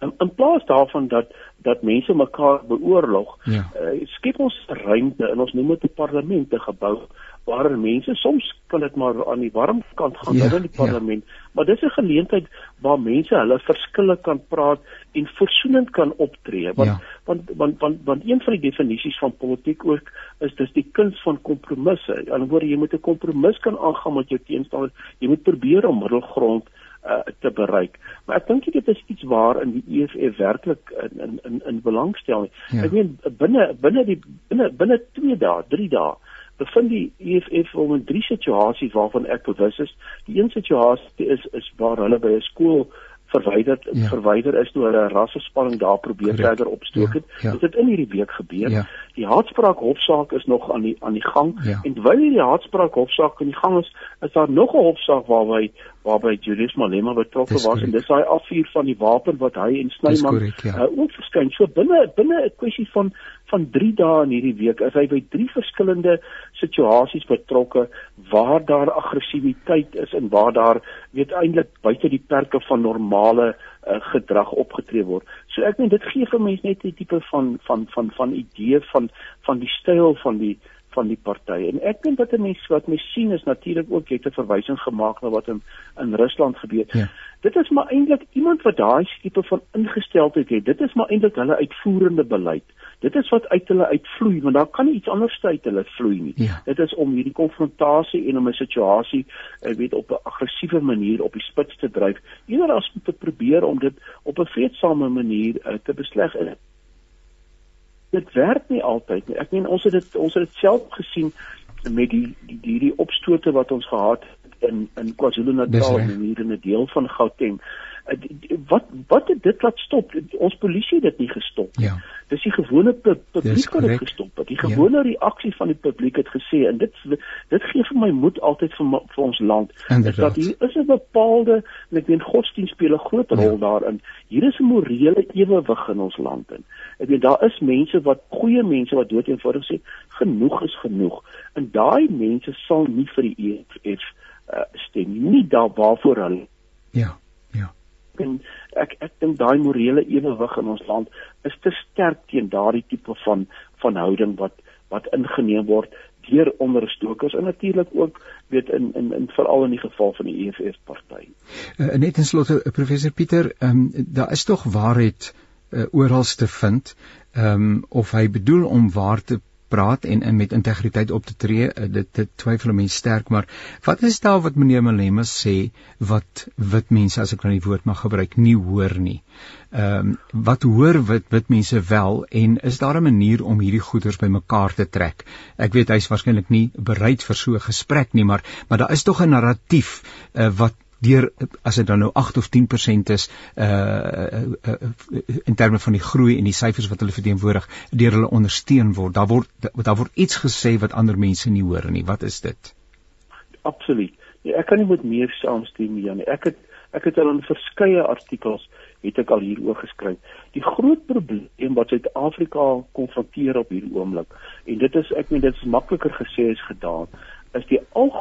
In, in plaas daarvan dat dat mense mekaar beoorlog, ja. uh, skep ons ruimte en ons noem dit 'n parlement, 'n gebou waar mense soms kan dit maar aan die warm kant gaan ja, in die ja. parlement, ja. maar dis 'n geleentheid waar mense hulle verskille kan praat en versoenend kan optree. Want, ja. want want want want een van die definisies van politiek ook is dis die kuns van kompromisse. Aan die ander woorde jy moet 'n kompromis kan aangaan met jou teenstander. Jy moet probeer om middelgrond uh, te bereik. Maar ek dink dit is iets waar in die EFF werklik in in in, in belangstel. Ja. Ek meen binne binne die binne binne 2 dae, 3 dae bevind die EFF om in drie situasies waarvan ek bewus is. Die een situasie is is waar hulle by 'n skool verwyder ja. verwyder is toe hulle rassespanning daar probeer Correct. verder opstook het. Ja, ja. Dit het in hierdie week gebeur. Ja. Die haatspraak hofsaak is nog aan die aan die gang ja. en terwyl hierdie haatspraak hofsaak aan die gang is, is daar nog 'n hofsaak waarby waarby Julius Malema betrokke was correct. en dis daai afvuur van die wapen wat hy en Snyman ja. uh, ook verskyn. So binne binne 'n kwessie van van 3 dae in hierdie week is hy by drie verskillende situasies betrokke waar daar aggressiwiteit is en waar daar weet eintlik buite die perke van normale uh, gedrag opgetree word. So ek meen dit gee vir mense net 'n tipe van van van van idee van van die styl van die van die party. En ek dink wat 'n mens wat mens sien is natuurlik ook jy het 'n verwysing gemaak na wat in in Rusland gebeur. Ja. Dit is maar eintlik iemand wat daai tipe van ingesteldheid het. Dit is maar eintlik hulle uitvoerende beleid. Dit is wat uit hulle uitvloei want daar kan nie iets anders uit hulle vloei nie. Ja. Dit is om hierdie konfrontasie en om 'n situasie, ek weet op 'n aggressiewe manier op die spits te dryf. Eerder as om te probeer om dit op 'n vreedsame manier uh, te besleg. Dit werk nie altyd nie. Ek meen ons het dit ons het dit self gesien met die die hierdie opstote wat ons gehad het in in KwaZulu-Natal en hier in 'n deel van Gauteng. Eh, wat wat het dit laat stop? Ons polisie het dit nie gestop. Ja. Dis die gewone publiek wat dit gestop het. Die gewone ja. reaksie van die publiek het gesê en dit dit gee vir my moed altyd vir vir ons land. Inderdaad. Dat hier is 'n bepaalde en ek meen godsdienst speel 'n groot rol ja. daarin. Hier is 'n morele ewewig in ons land in. Ek weet daar is mense wat goeie mense wat dood eenvoudig sê genoeg is genoeg. En daai mense sal nie vir die EFF uh, stem nie daar waarvoor hulle ja ja en ek ek dink daai morele ewewig in ons land is te sterk teen daardie tipe van van houding wat wat ingeneem word deur onderstokers en natuurlik ook weet in in in veral in die geval van die EFF party. Uh, net in slotte uh, professor Pieter, ehm um, daar is tog waarheid uh, oral te vind. Ehm um, of hy bedoel om waar te praat en in met integriteit op te tree, uh, dit dit twyfel mense sterk, maar wat is daar wat meneer Malema sê wat wit mense as ek nou die woord mag gebruik nie hoor nie. Ehm um, wat hoor wit wit mense wel en is daar 'n manier om hierdie goeders bymekaar te trek? Ek weet hy's waarskynlik nie bereid vir so 'n gesprek nie, maar maar daar is tog 'n narratief uh, wat deur as dit dan nou 8 of 10% is uh, uh, uh in terme van die groei en die syfers wat hulle verteenwoordig deur hulle ondersteun word. Daar word daar word iets gesê wat ander mense nie hoor nie. Wat is dit? Absoluut. Ja, ek kan nie met meer saamstem nie, Janie. Ek het ek het al in verskeie artikels het ek al hieroor geskryf. Die groot probleem wat Suid-Afrika konfronteer op hierdie oomblik en dit is ek meen dit is makliker gesê as gedaan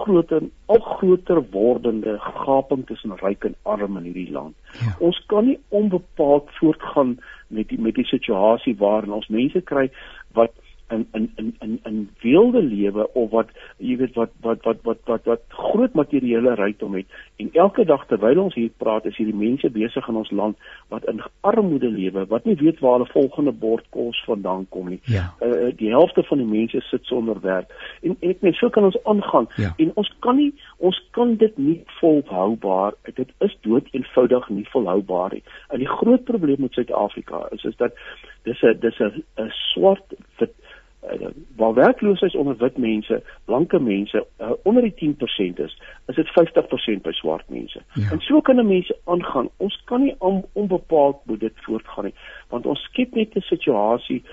groter al groter wordende gaping tussen ryk en arm in hierdie land. Ja. Ons kan nie onbepaald voortgaan met die met die situasie waarin ons mense kry wat in in in in in wilde lewe of wat jy weet wat wat wat wat wat wat groot materiële rykdom het en elke dag terwyl ons hier praat is hierdie mense besig in ons land wat in armoede lewe wat nie weet waar hulle volgende bord kos vandaan kom nie. Ja. Uh, die helfte van die mense sit sonder werk en, en ek meen so kan ons aangaan ja. en ons kan nie ons kan dit nie volhoubaar dit is dood eenvoudig nie volhoubaar nie. En die groot probleem met Suid-Afrika is is dat dis 'n dis 'n swart wit uh, waar werkloosheid onder wit mense, blanke mense uh, onder die 10% is, is dit 50% by swart mense. Ja. En so kan 'n mens aangaan. Ons kan nie on, onbepaald moet dit voortgaan nie, want ons skep net 'n situasie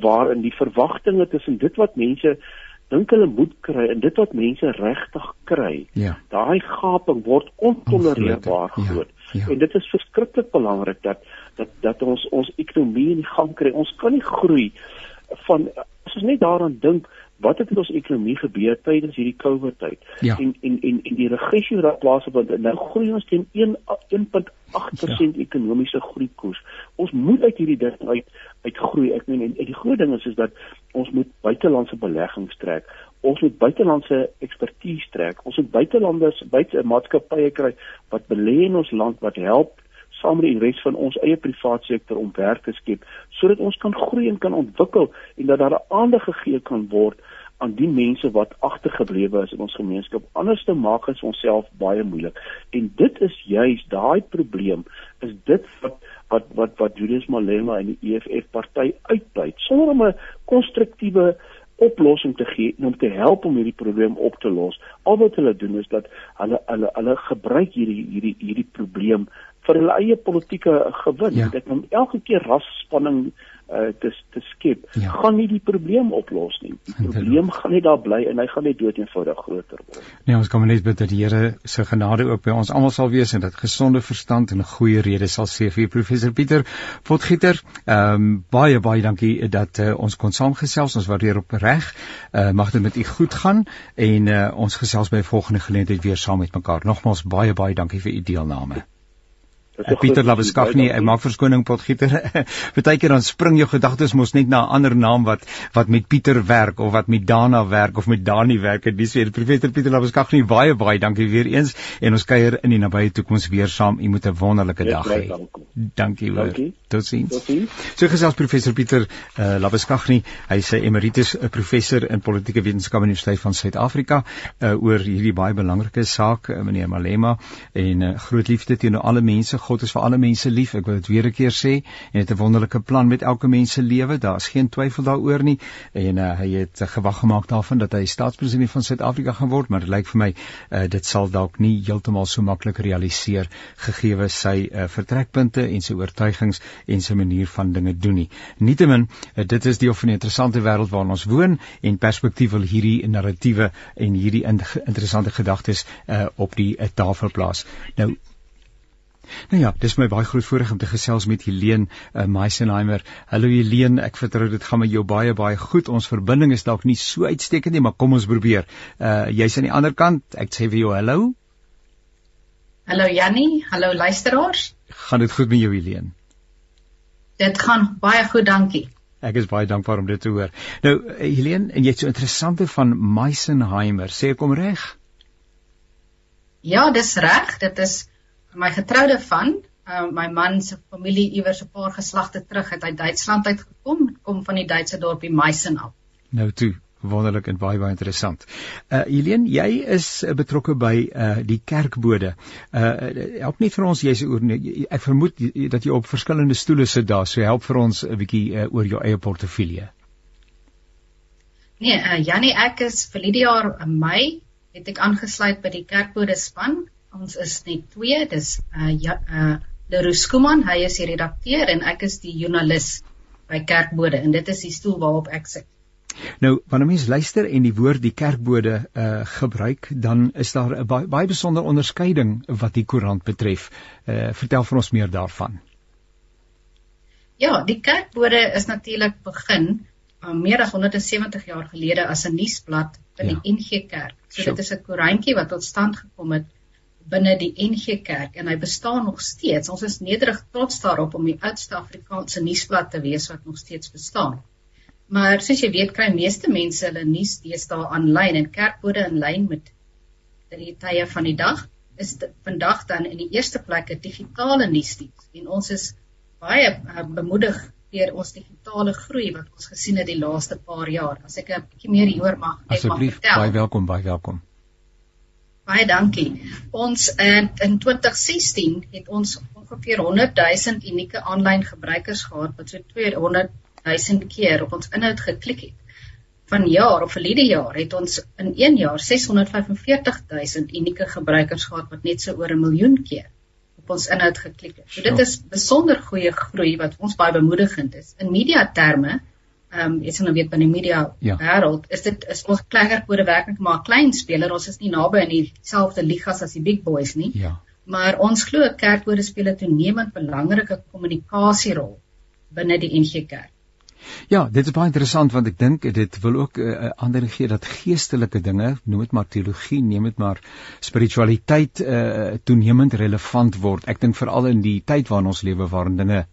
waarin die verwagtinge tussen dit wat mense dink hulle moet kry en dit wat mense regtig kry. Ja. Daai gaping word ontolereerbaar ja, groot. Ja, ja. En dit is verskriklik belangrik dat dat dat ons ons ekonomie in gang kry. Ons kan nie groei van as ons net daaraan dink wat het met ons ekonomie gebeur tydens hierdie COVID tyd? Ja. En en en en die regressie wat plaasvind, nou groei ons teen 1 1.8% ja. ekonomiese groeikoers. Ons moet uit hierdie ding uit uitgroei. Ek meen en, en die groot ding is is dat ons moet buitelandse beleggings trek. Ons moet buitelandse ekspertise trek. Ons moet buitelanders buite maatskappye kry wat belê in ons land wat help saam met die res van ons eie privaat sektor om werk te skep sodat ons kan groei en kan ontwikkel en dat daar aandag gegee kan word aan die mense wat agtergeblewe is in ons gemeenskap. Anders te maak is onsself baie moeilik. En dit is juis daai probleem is dit wat wat wat wat Julius Malema en die EFF party uitbuit sonder om 'n konstruktiewe oplossing te gee en om te help om hierdie probleem op te los. Al wat hulle doen is dat hulle hulle hulle gebruik hierdie hierdie hierdie probleem vir hulle eie politieke gewin. Ja. Dit om elke keer rasspanning uh, te te skep, ja. gaan nie die probleem oplos nie. Die probleem gaan net daar bly en hy gaan net dood eenvoudig groter word. Nee, ons kan net bid dat die Here se genade ook by ons almal sal wees en dat gesonde verstand en 'n goeie rede sal sê vir professor Pieter Potgieter. Ehm um, baie baie dankie dat uh, ons kon saamgesels. Ons waardeer op reg. Uh, mag dit met u goed gaan en uh, ons gesels by volgende geleentheid weer saam met mekaar. Nogmaals baie baie dankie vir u deelname. Uh, Pieter Labeskagni, ek maak verskoning potgieter. Partykeer dan spring jou gedagtes mos net na 'n ander naam wat wat met Pieter werk of wat met Dana werk of met Dani werk. Dis weer professor Pieter Labeskagni. Baie baie dankie weer eens en ons kuier in die nabye toekoms weer saam. U moet 'n wonderlike dag hê. Dankie hoor. Totsiens. So gesels professor Pieter uh, Labeskagni. Hy sê emeritus 'n professor in politieke wetenskap aan die Universiteit van Suid-Afrika uh, oor hierdie baie belangrike saak, uh, meneer Malema en uh, groot liefde teenoor alle mense. God is vir alle mense lief. Ek wil dit weer 'n keer sê en het 'n wonderlike plan met elke mens se lewe. Daar's geen twyfel daaroor nie. En uh, hy het uh, gewag gemaak daarvan dat hy staatspresident van Suid-Afrika gaan word, maar dit lyk vir my uh, dit sal dalk nie heeltemal so maklik realiseer gegee sy uh, vertrekpunte en sy oortuigings en sy manier van dinge doen nie. Nietemin, uh, dit is deel van 'n interessante wêreld waarin ons woon en perspektief wil hierdie narratiewe en hierdie in interessante gedagtes uh, op die uh, tafel plaas. Nou Nou ja, dis my baie groot voorreg om te gesels met Helene uh, Meisenheimer. Hallo Helene, ek vertrou dit gaan met jou baie baie goed. Ons verbinding is dalk nie so uitstekend nie, maar kom ons probeer. Uh jy's aan die ander kant. Ek sê vir jou hallo. Hallo Jannie, hallo luisteraars. Gaan dit goed met jou Helene? Dit gaan baie goed, dankie. Ek is baie dankbaar om dit te hoor. Nou Helene, en jy't so interessante van Meisenheimer. Sê ek om reg? Ja, dis reg. Dit is my getroude van uh, my man se familie iewers 'n paar geslagte terug het uit Duitsland uitgekom, kom van die Duitse dorpie Meissen af. Nou toe wonderlik en baie baie interessant. Uh Helene, jy is uh, betrokke by uh die kerkbode. Uh help net vir ons jy's oor ek vermoed dat jy op verskillende stoele sit daar, so help vir ons 'n bietjie uh, oor jou eie portefeulje. Nee, uh Jannie, ek is vir die jaar in Mei het ek aangesluit by die kerkbode span Ons is net twee, dis uh ja, uh Leroux Skuman, hy is die redakteur en ek is die joernalis by Kerkbode en dit is die stoel waarop ek sit. Nou, wanneer mense luister en die woord die kerkbode uh gebruik, dan is daar 'n baie baie besondere onderskeiding wat die koerant betref. Uh vertel vir ons meer daarvan. Ja, die kerkbode is natuurlik begin uh, meer as 170 jaar gelede as 'n nuusblad in ja. die NG Kerk. So sure. dit is 'n koerantjie wat tot stand gekom het binne die NG Kerk en hy bestaan nog steeds. Ons is nederig trots daarop om die oudste Afrikaanse nuusblad te wees wat nog steeds bestaan. Maar soos jy weet, kry meeste mense hulle nuus deesdae aanlyn en kerkbode in lyn met die tye van die dag is vandag dan in die eerste plek 'n digitale nuusdiens en ons is baie uh, bemoedig deur ons digitale groei wat ons gesien het die laaste paar jaar. As ek 'n bietjie meer hieroor mag net mag vertel. Asseblief, baie welkom, baie welkom. Baie dankie. Ons in in 2016 het ons ongeveer 100 000 unieke aanlyn gebruikers gehad wat so 200 000 keer op ons inhoud geklik het. Van jaar of verlede jaar het ons in 1 jaar 645 000 unieke gebruikers gehad wat net so oor 'n miljoen keer op ons inhoud geklik het. So dit is besonder goeie groei wat ons baie bemoedigend is. In media terme ehm um, jy sien nou weet binne media ja. wêreld is dit is ons klerkbode werklik maar 'n klein speler ons is nie naby in dieselfde ligas as die big boys nie. Ja. Maar ons glo kerkbode speel 'n toenemend belangrike kommunikasierol binne die NG Kerk Ja, dit is baie interessant want ek dink dit wil ook 'n uh, ander gee dat geestelike dinge, noem dit maar teologie, neem dit maar spiritualiteit uh, toenemend relevant word. Ek dink veral in die tyd waarin ons lewe waarin dinge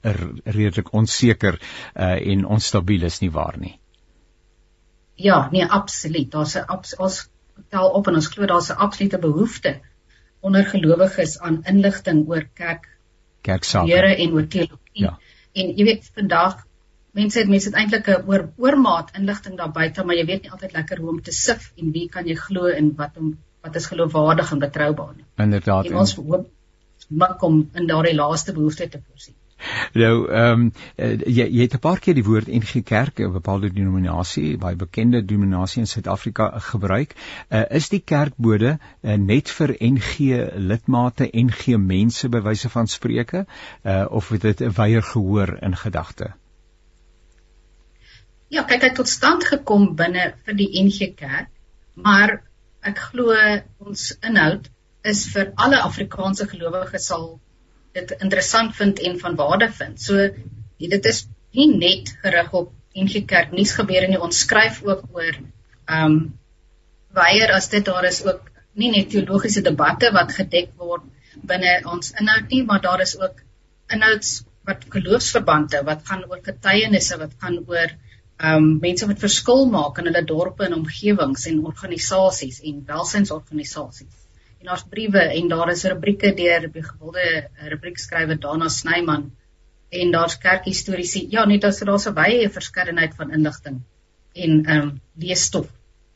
redelik onseker uh, en onstabiel is nie waar nie. Ja, nee, absoluut. Daar's 'n ons tel op en ons glo daar's 'n absolute behoefte onder gelowiges aan inligting oor kerk kerksake. Here en oor teologie. Ja. En jy weet vandag mense het mense het eintlik 'n oor oormaat inligting daar buite, maar jy weet nie altyd lekker hoe om te sif en wie kan jy glo en wat om wat is geloofwaardig en betroubaar nie. Inderdaad. En ons hoop mak om in daardie laaste behoefte te voorsien. Nou, ehm um, jy jy het 'n paar keer die woord NG Kerk, 'n bepaalde denominasie, baie bekende denominasie in Suid-Afrika gebruik. Uh, is die kerkbode uh, net vir NG lidmate, NG mense by wyse van spreuke, uh, of het dit 'n wyeer gehoor in gedagte? Ja, kyk, hy het tot stand gekom binne vir die NG Kerk, maar ek glo ons inhoud is vir alle Afrikaanse gelowiges sal dit interessant vind en van waarde vind. So dit is nie net gerig op NG Kerk nuus gebeur en ons skryf ook oor ehm um, weier as dit daar is ook nie net teologiese debatte wat gedek word binne ons inhoud nie, maar daar is ook inhouds wat geloofsverbande wat gaan oor getuienisse wat gaan oor um mense wat verskil maak in hulle dorpe en omgewings en organisasies en welsynsorganisasies. En daar's briewe en daar is rubrieke deur die gewilde rubriekskrywer Dana Snyman en daar's kerkhistoriese. Ja, net as daar's 'n wye verskeidenheid van inligting en um leesstof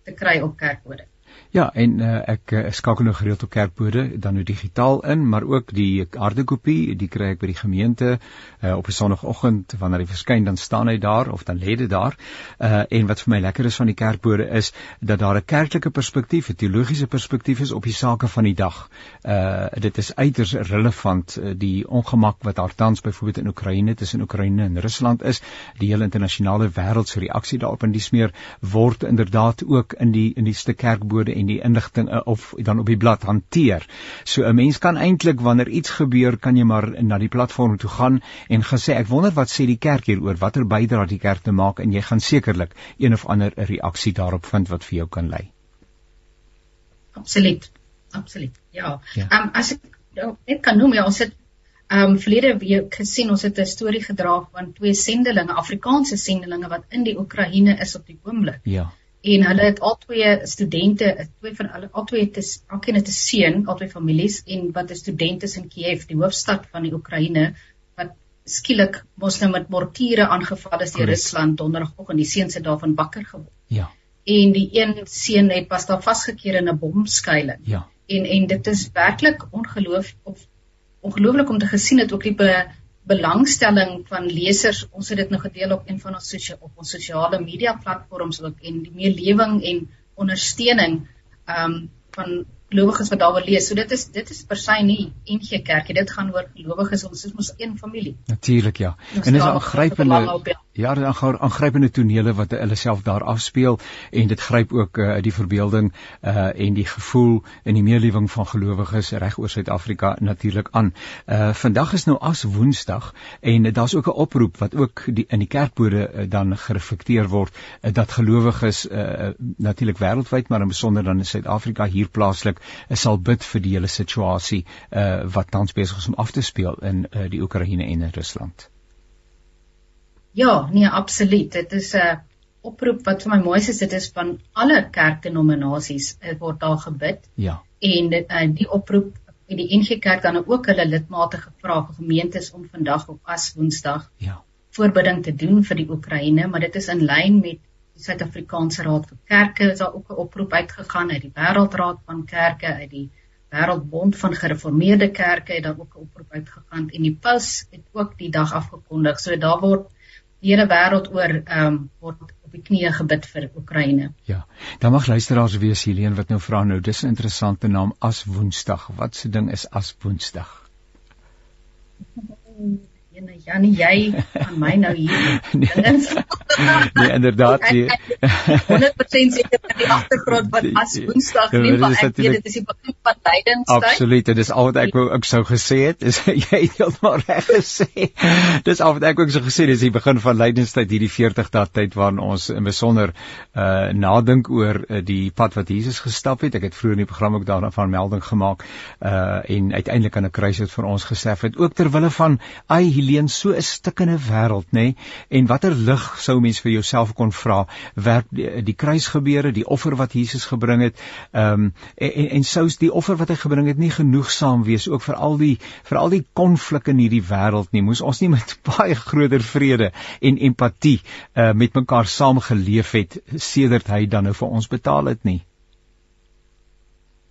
te kry op kerkbode. Ja, en uh, ek uh, skakel nou gereeld op kerkbode, dan nou digitaal in, maar ook die harde kopie, die kry ek by die gemeente uh, op 'n sonoggend wanneer hy verskyn, dan staan hy daar of dan lê dit daar. Uh en wat vir my lekker is van die kerkbode is dat daar 'n kerklike perspektief, 'n teologiese perspektief is op die sake van die dag. Uh dit is uiters relevant die ongemak wat daar tans byvoorbeeld in Oekraïne tussen Oekraïne en Rusland is, die hele internasionale wêreld se reaksie daarop en dis meer word inderdaad ook in die in die stuk kerkbode en die inligting uh, of dan op die blad hanteer. So 'n mens kan eintlik wanneer iets gebeur, kan jy maar na die platform toe gaan en gaan sê ek wonder wat sê die kerk hieroor, watter bydrae die kerk te maak en jy gaan sekerlik een of ander reaksie daarop vind wat vir jou kan lei. Absoluut. Absoluut. Ja. Ehm ja. um, as ek net kan noem, ja, ons het ehm um, verlede week gesien ons het 'n storie gedra van twee sendelinge, Afrikaanse sendelinge wat in die Oekraïne is op die oomblik. Ja en hulle het al twee studente, twee van hulle al twee het elkeen het 'n seun, al twee families en wat 'n student is in Kiev, die hoofstad van die Oekraïne wat skielik mos nou met mortiere aangeval is deur Rusland donderdagoggend die seun sit daarvan wakker geword. Ja. En die een seun het pas daar vasgekeer in 'n bomskuiling. Ja. En en dit is werklik ongeloof of ongelooflik om te gesien het ook die be, belangstelling van lesers. Ons het dit nou gedeel op een van ons sosio op ons sosiale media platforms ook en die meelewing en ondersteuning ehm um, van gelowiges wat daar wil lees. So dit is dit is per se nie NG Kerkie. Dit gaan oor gelowiges. Ons is mos een familie. Natuurlik ja. Ons en dis 'n aangrypende ja, dan gaan aangrypende tonele wat hulle self daar afspeel en dit gryp ook uh, die verbeelding uh en die gevoel en die meelewing van gelowiges reg oor Suid-Afrika natuurlik aan. Uh vandag is nou as Woensdag en uh, daar's ook 'n oproep wat ook die in die kerkbode uh, dan gereflekteer word uh, dat gelowiges uh natuurlik wêreldwyd maar in besonder dan in Suid-Afrika hier plaaslik sal bid vir die hele situasie uh wat tans besig is om af te speel in uh, die Oekraïne en in Rusland. Ja, nee, absoluut. Dit is 'n uh, oproep wat vir my mooi is. Dit is van alle kerkdenominasies word daar gebid. Ja. En dit uh, die oproep in die NG Kerk dan ook hulle lidmate gevra vir gemeentes om vandag op as Woensdag ja voorbidding te doen vir die Oekraïne, maar dit is in lyn met die Suid-Afrikaanse Raad vir Kerke is daar ook 'n oproep uitgegaan uit die Wêreldraad van Kerke uit die Wêreldbond van Gereformeerde Kerke het daar ook 'n oproep uitgegaan en die paus het ook die dag afgekondig. So daar word die hele wêreld oor ehm um, word op die knieë gebid vir Oekraïne. Ja. Dan mag luisteraars weet Helene wat nou vra nou dis 'n interessante naam as Woensdag. Wat se ding is as Woensdag? Ene Janie, jy aan my nou hier. nee, nee, inderdaad. Nee. 100% seker in die agtergrond wat as Woensdag nie, maar ek weet dit is die begin van lydenstyd. Absoluut, dit is al wat ek wou ek sou gesê het. Is jy heeltemal reg gesê. Dis al wat ek ook so gesê het, dis die begin van lydenstyd hierdie 40 dae tyd waarin ons in besonder uh nadink oor uh, die pad wat Jesus gestap het. Ek het vroeër in die program ook daarvan melding gemaak uh en uiteindelik aan 'n kruis het vir ons gesterf het ook ter wille van ai Helene so 'n stikkende wêreld nê nee? en watter lig sou mens vir jouself kon vra werk die, die kruisgebeure die offer wat Jesus gebring het ehm um, en en sou die offer wat hy gebring het nie genoegsaam wees ook vir al die vir al die konflik in hierdie wêreld nie moes ons nie met baie groter vrede en empatie uh, met mekaar saam geleef het sedert hy dan nou vir ons betaal het nie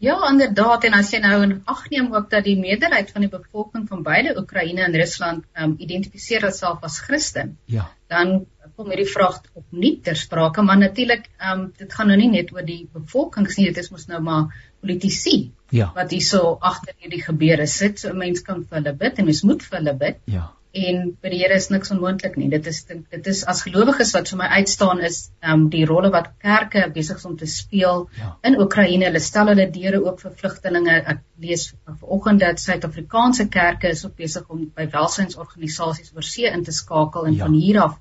Ja, inderdaad en as jy nou in ag neem ook dat die meerderheid van die bevolking van beide Oekraïne en Rusland um, identifiseer homself as Christen. Ja. Dan kom hierdie vraag opnuut ter sprake, maar natuurlik, um, dit gaan nou nie net oor die bevolking nie, dit is mos nou maar politici ja. wat hierso agter hierdie gebeure sit. So 'n mens kan vir hulle bid en mens moet vir hulle bid. Ja en by die Here is niks onmoontlik nie. Dit is dit is as gelowiges wat vir my uitstaan is ehm um, die rolle wat kerke besig is om te speel ja. in Oekraïne. Hulle stel hulle deure oop vir vlugtelinge. Ek lees vanoggend dat Suid-Afrikaanse kerke is ook besig om by welsynsorganisasies oor see in te skakel en ja. van hier af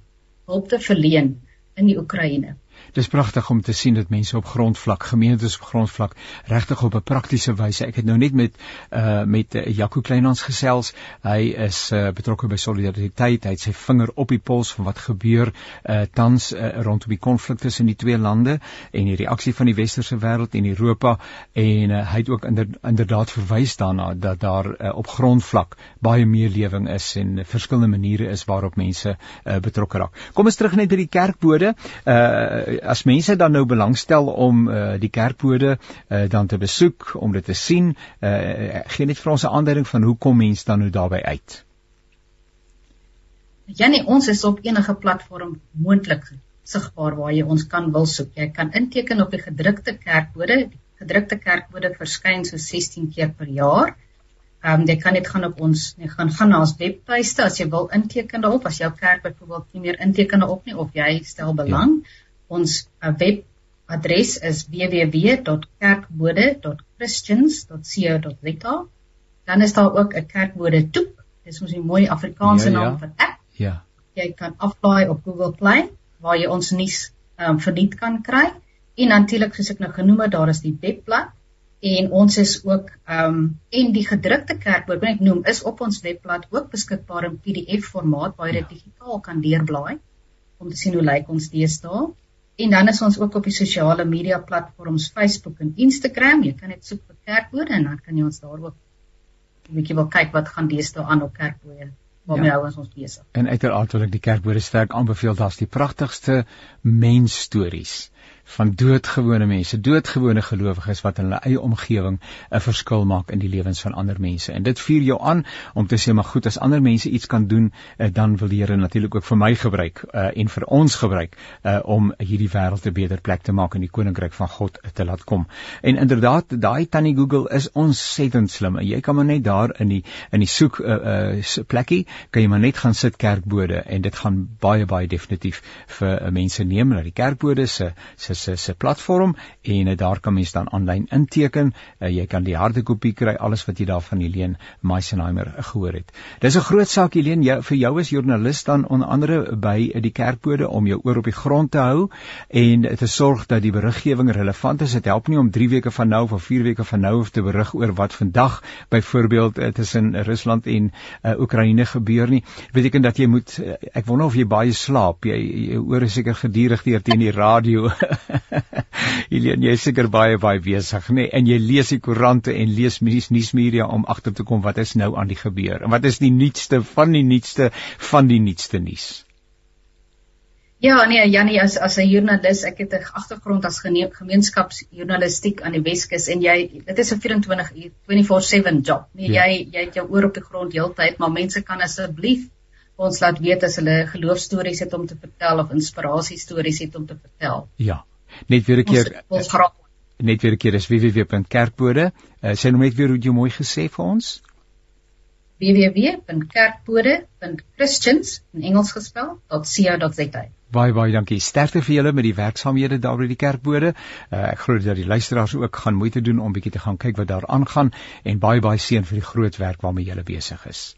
hulp te verleen in die Oekraïne. Dis pragtig om te sien dat mense op grondvlak, gemeentes op grondvlak regtig op 'n praktiese wyse. Ek het nou net met uh met uh, Jaco Kleinhans gesels. Hy is uh, betrokke by solidariteit. Hy het sy vinger op die pols van wat gebeur uh tans uh, rondom die konflik tussen die twee lande en die reaksie van die westerse wêreld en Europa en uh, hy het ook inder, inderdaad verwys daarna dat daar uh, op grondvlak baie meer lewing is en uh, verskillende maniere is waarop mense uh, betrokke raak. Kom ons terug net by die kerkbode. Uh as mense dan nou belangstel om uh, die kerkbode uh, dan te besoek om dit te sien, uh, gee net vir ons 'n aanduiding van hoe kom mense dan nou daarbey uit? Ja nee, ons is op enige platform moontlik sigbaar waar jy ons kan wil soek. Jy kan inteken op die gedrukte kerkbode. Die gedrukte kerkbode verskyn so 16 keer per jaar. Ehm um, jy kan net gaan op ons, jy gaan gaan na ons webtuiste as jy wil inteken daarop as jou kerk byvoorbeeld nie meer inteken daarop nie of jy stel belang. Ja Ons uh, webadres is www.kerkbode.christians.co.za. Dan is daar ook 'n kerkbode toep. Dis 'n mooi Afrikaanse ja, ja. naam vir app. Ja. Jy kan aflaai op Google Play waar jy ons nuus um, verniet kan kry. En natuurlik soos ek nou genoem het, daar is die webblad en ons is ook ehm um, en die gedrukte kerkboek wat ek noem is op ons webblad ook beskikbaar in PDF formaat waar jy dit ja. digitaal kan deurblaai om te sien hoe lyk ons deesdae. En dan is ons ook op die sosiale media platforms Facebook en Instagram. Jy kan net soek vir Kerkbode en dan kan jy ons daar ook 'n bietjie wil kyk wat gaan deesdae aan op Kerkbode. Waarmee ja. hou ons ons besig? En uiteraard wil ek die Kerkbode sterk aanbeveel. Daar's die pragtigste mensstories van doodgewone mense, doodgewone gelowiges wat in hulle eie omgewing 'n verskil maak in die lewens van ander mense. En dit vuur jou aan om te sê maar goed, as ander mense iets kan doen, uh, dan wil die Here natuurlik ook vir my gebruik uh, en vir ons gebruik uh, om hierdie wêreld 'n beter plek te maak en die koninkryk van God te laat kom. En inderdaad, daai tannie Google is ontsettend slim. Jy kan maar net daar in die in die soek uh, uh, plekkie kan jy maar net gaan sit kerkbode en dit gaan baie baie definitief vir mense neem na die kerkbode se se se se platform en uh, daar kan mens dan aanlyn inteken. Uh, jy kan die harde kopie kry alles wat jy daarvan Helene Meisenheimer gehoor het. Dis 'n groot saak Helene jou, vir jou as joernalis dan onder andere by die kerkbode om jou oor op die grond te hou en te sorg dat die beriggewing relevant is. Dit help nie om 3 weke van nou of 4 weke van nou te berig oor wat vandag byvoorbeeld uh, tussen Rusland en uh, Oekraïne gebeur nie. Beteken dat jy moet uh, ek wonder of jy baie slaap. Jy, jy oor is seker gedurig deur teen die radio. Julian, jy is seker baie baie besig, nê? Nee? En jy lees die koerante en lees nuus nuusmedia om agter te kom wat is nou aan die gebeur. En wat is die nuutste van die nuutste van die nuutste nuus? Ja, nee, Jannie, as as 'n joernalis, ek het 'n agtergrond as gemeenskapsjournalistiek aan die Weskus en jy dit is 'n 24 uur 24/7 job. Nee, ja. jy jy het jou oor op die grond heeltyd, maar mense kan asseblief ons laat weet as hulle geloofstories het om te vertel of inspirasie stories het om te vertel. Ja. Net weer 'n keer ons graag net weer 'n keer is www.kerkbode. Uh, sê nou net weer hoe jy mooi gesê vir ons. www.kerkbode.christians in Engels gespel .co.za. Baie baie dankie. Sterkte vir julle met die werksaamhede daar by die kerkbode. Uh, ek glo dat die luisteraars ook gaan moeite doen om bietjie te gaan kyk wat daar aangaan en baie baie seën vir die groot werk waarmee julle besig is.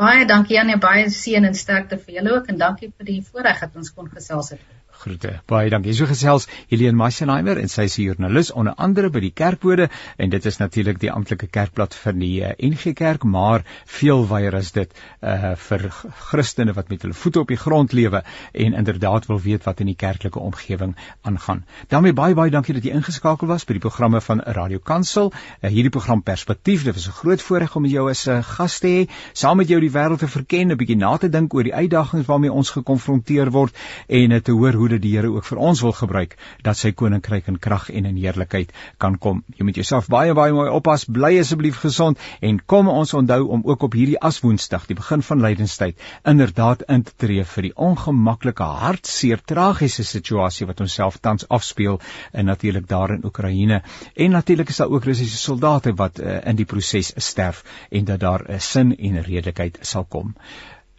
Baie dankie Janie, baie seën en sterkte vir julle ook en dankie vir die voorreg dat ons kon gesels het. Groete. Baie dankie. So gesels Helene Massenheimer en sy is 'n joernalis onder andere by die Kerkbode en dit is natuurlik die amptelike kerkblad van die uh, eh, NG Kerk, maar veel wyer as dit uh vir Christene wat met hulle voete op die grond lewe en inderdaad wil weet wat in die kerklike omgewing aangaan. daarmee baie baie dankie dat jy ingeskakel was by die programme van Radio Kansel. Uh, hierdie program Perspektief, dit was 'n groot voorreg om jou as 'n uh, gas te hê, saam met jou die wêreld te verken, 'n bietjie na te dink oor die uitdagings waarmee ons gekonfronteer word en uh, te hoor hoe dit die Here ook vir ons wil gebruik dat sy koninkryk in krag en in heerlikheid kan kom. Jy moet jouself baie baie mooi oppas, bly asseblief gesond en kom ons onthou om ook op hierdie aswoensdag, die begin van lydenstyd, inderdaad in te tree vir die ongemaklike, hartseer, tragiese situasie wat ons self tans afspeel en natuurlik daar in Oekraïne. En natuurlik is daar ook Russiese soldate wat uh, in die proses sterf en dat daar 'n uh, sin en redelikheid sal kom.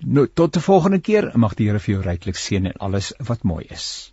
Nou tot die volgende keer, mag die Here vir jou ryklik seën en alles wat mooi is.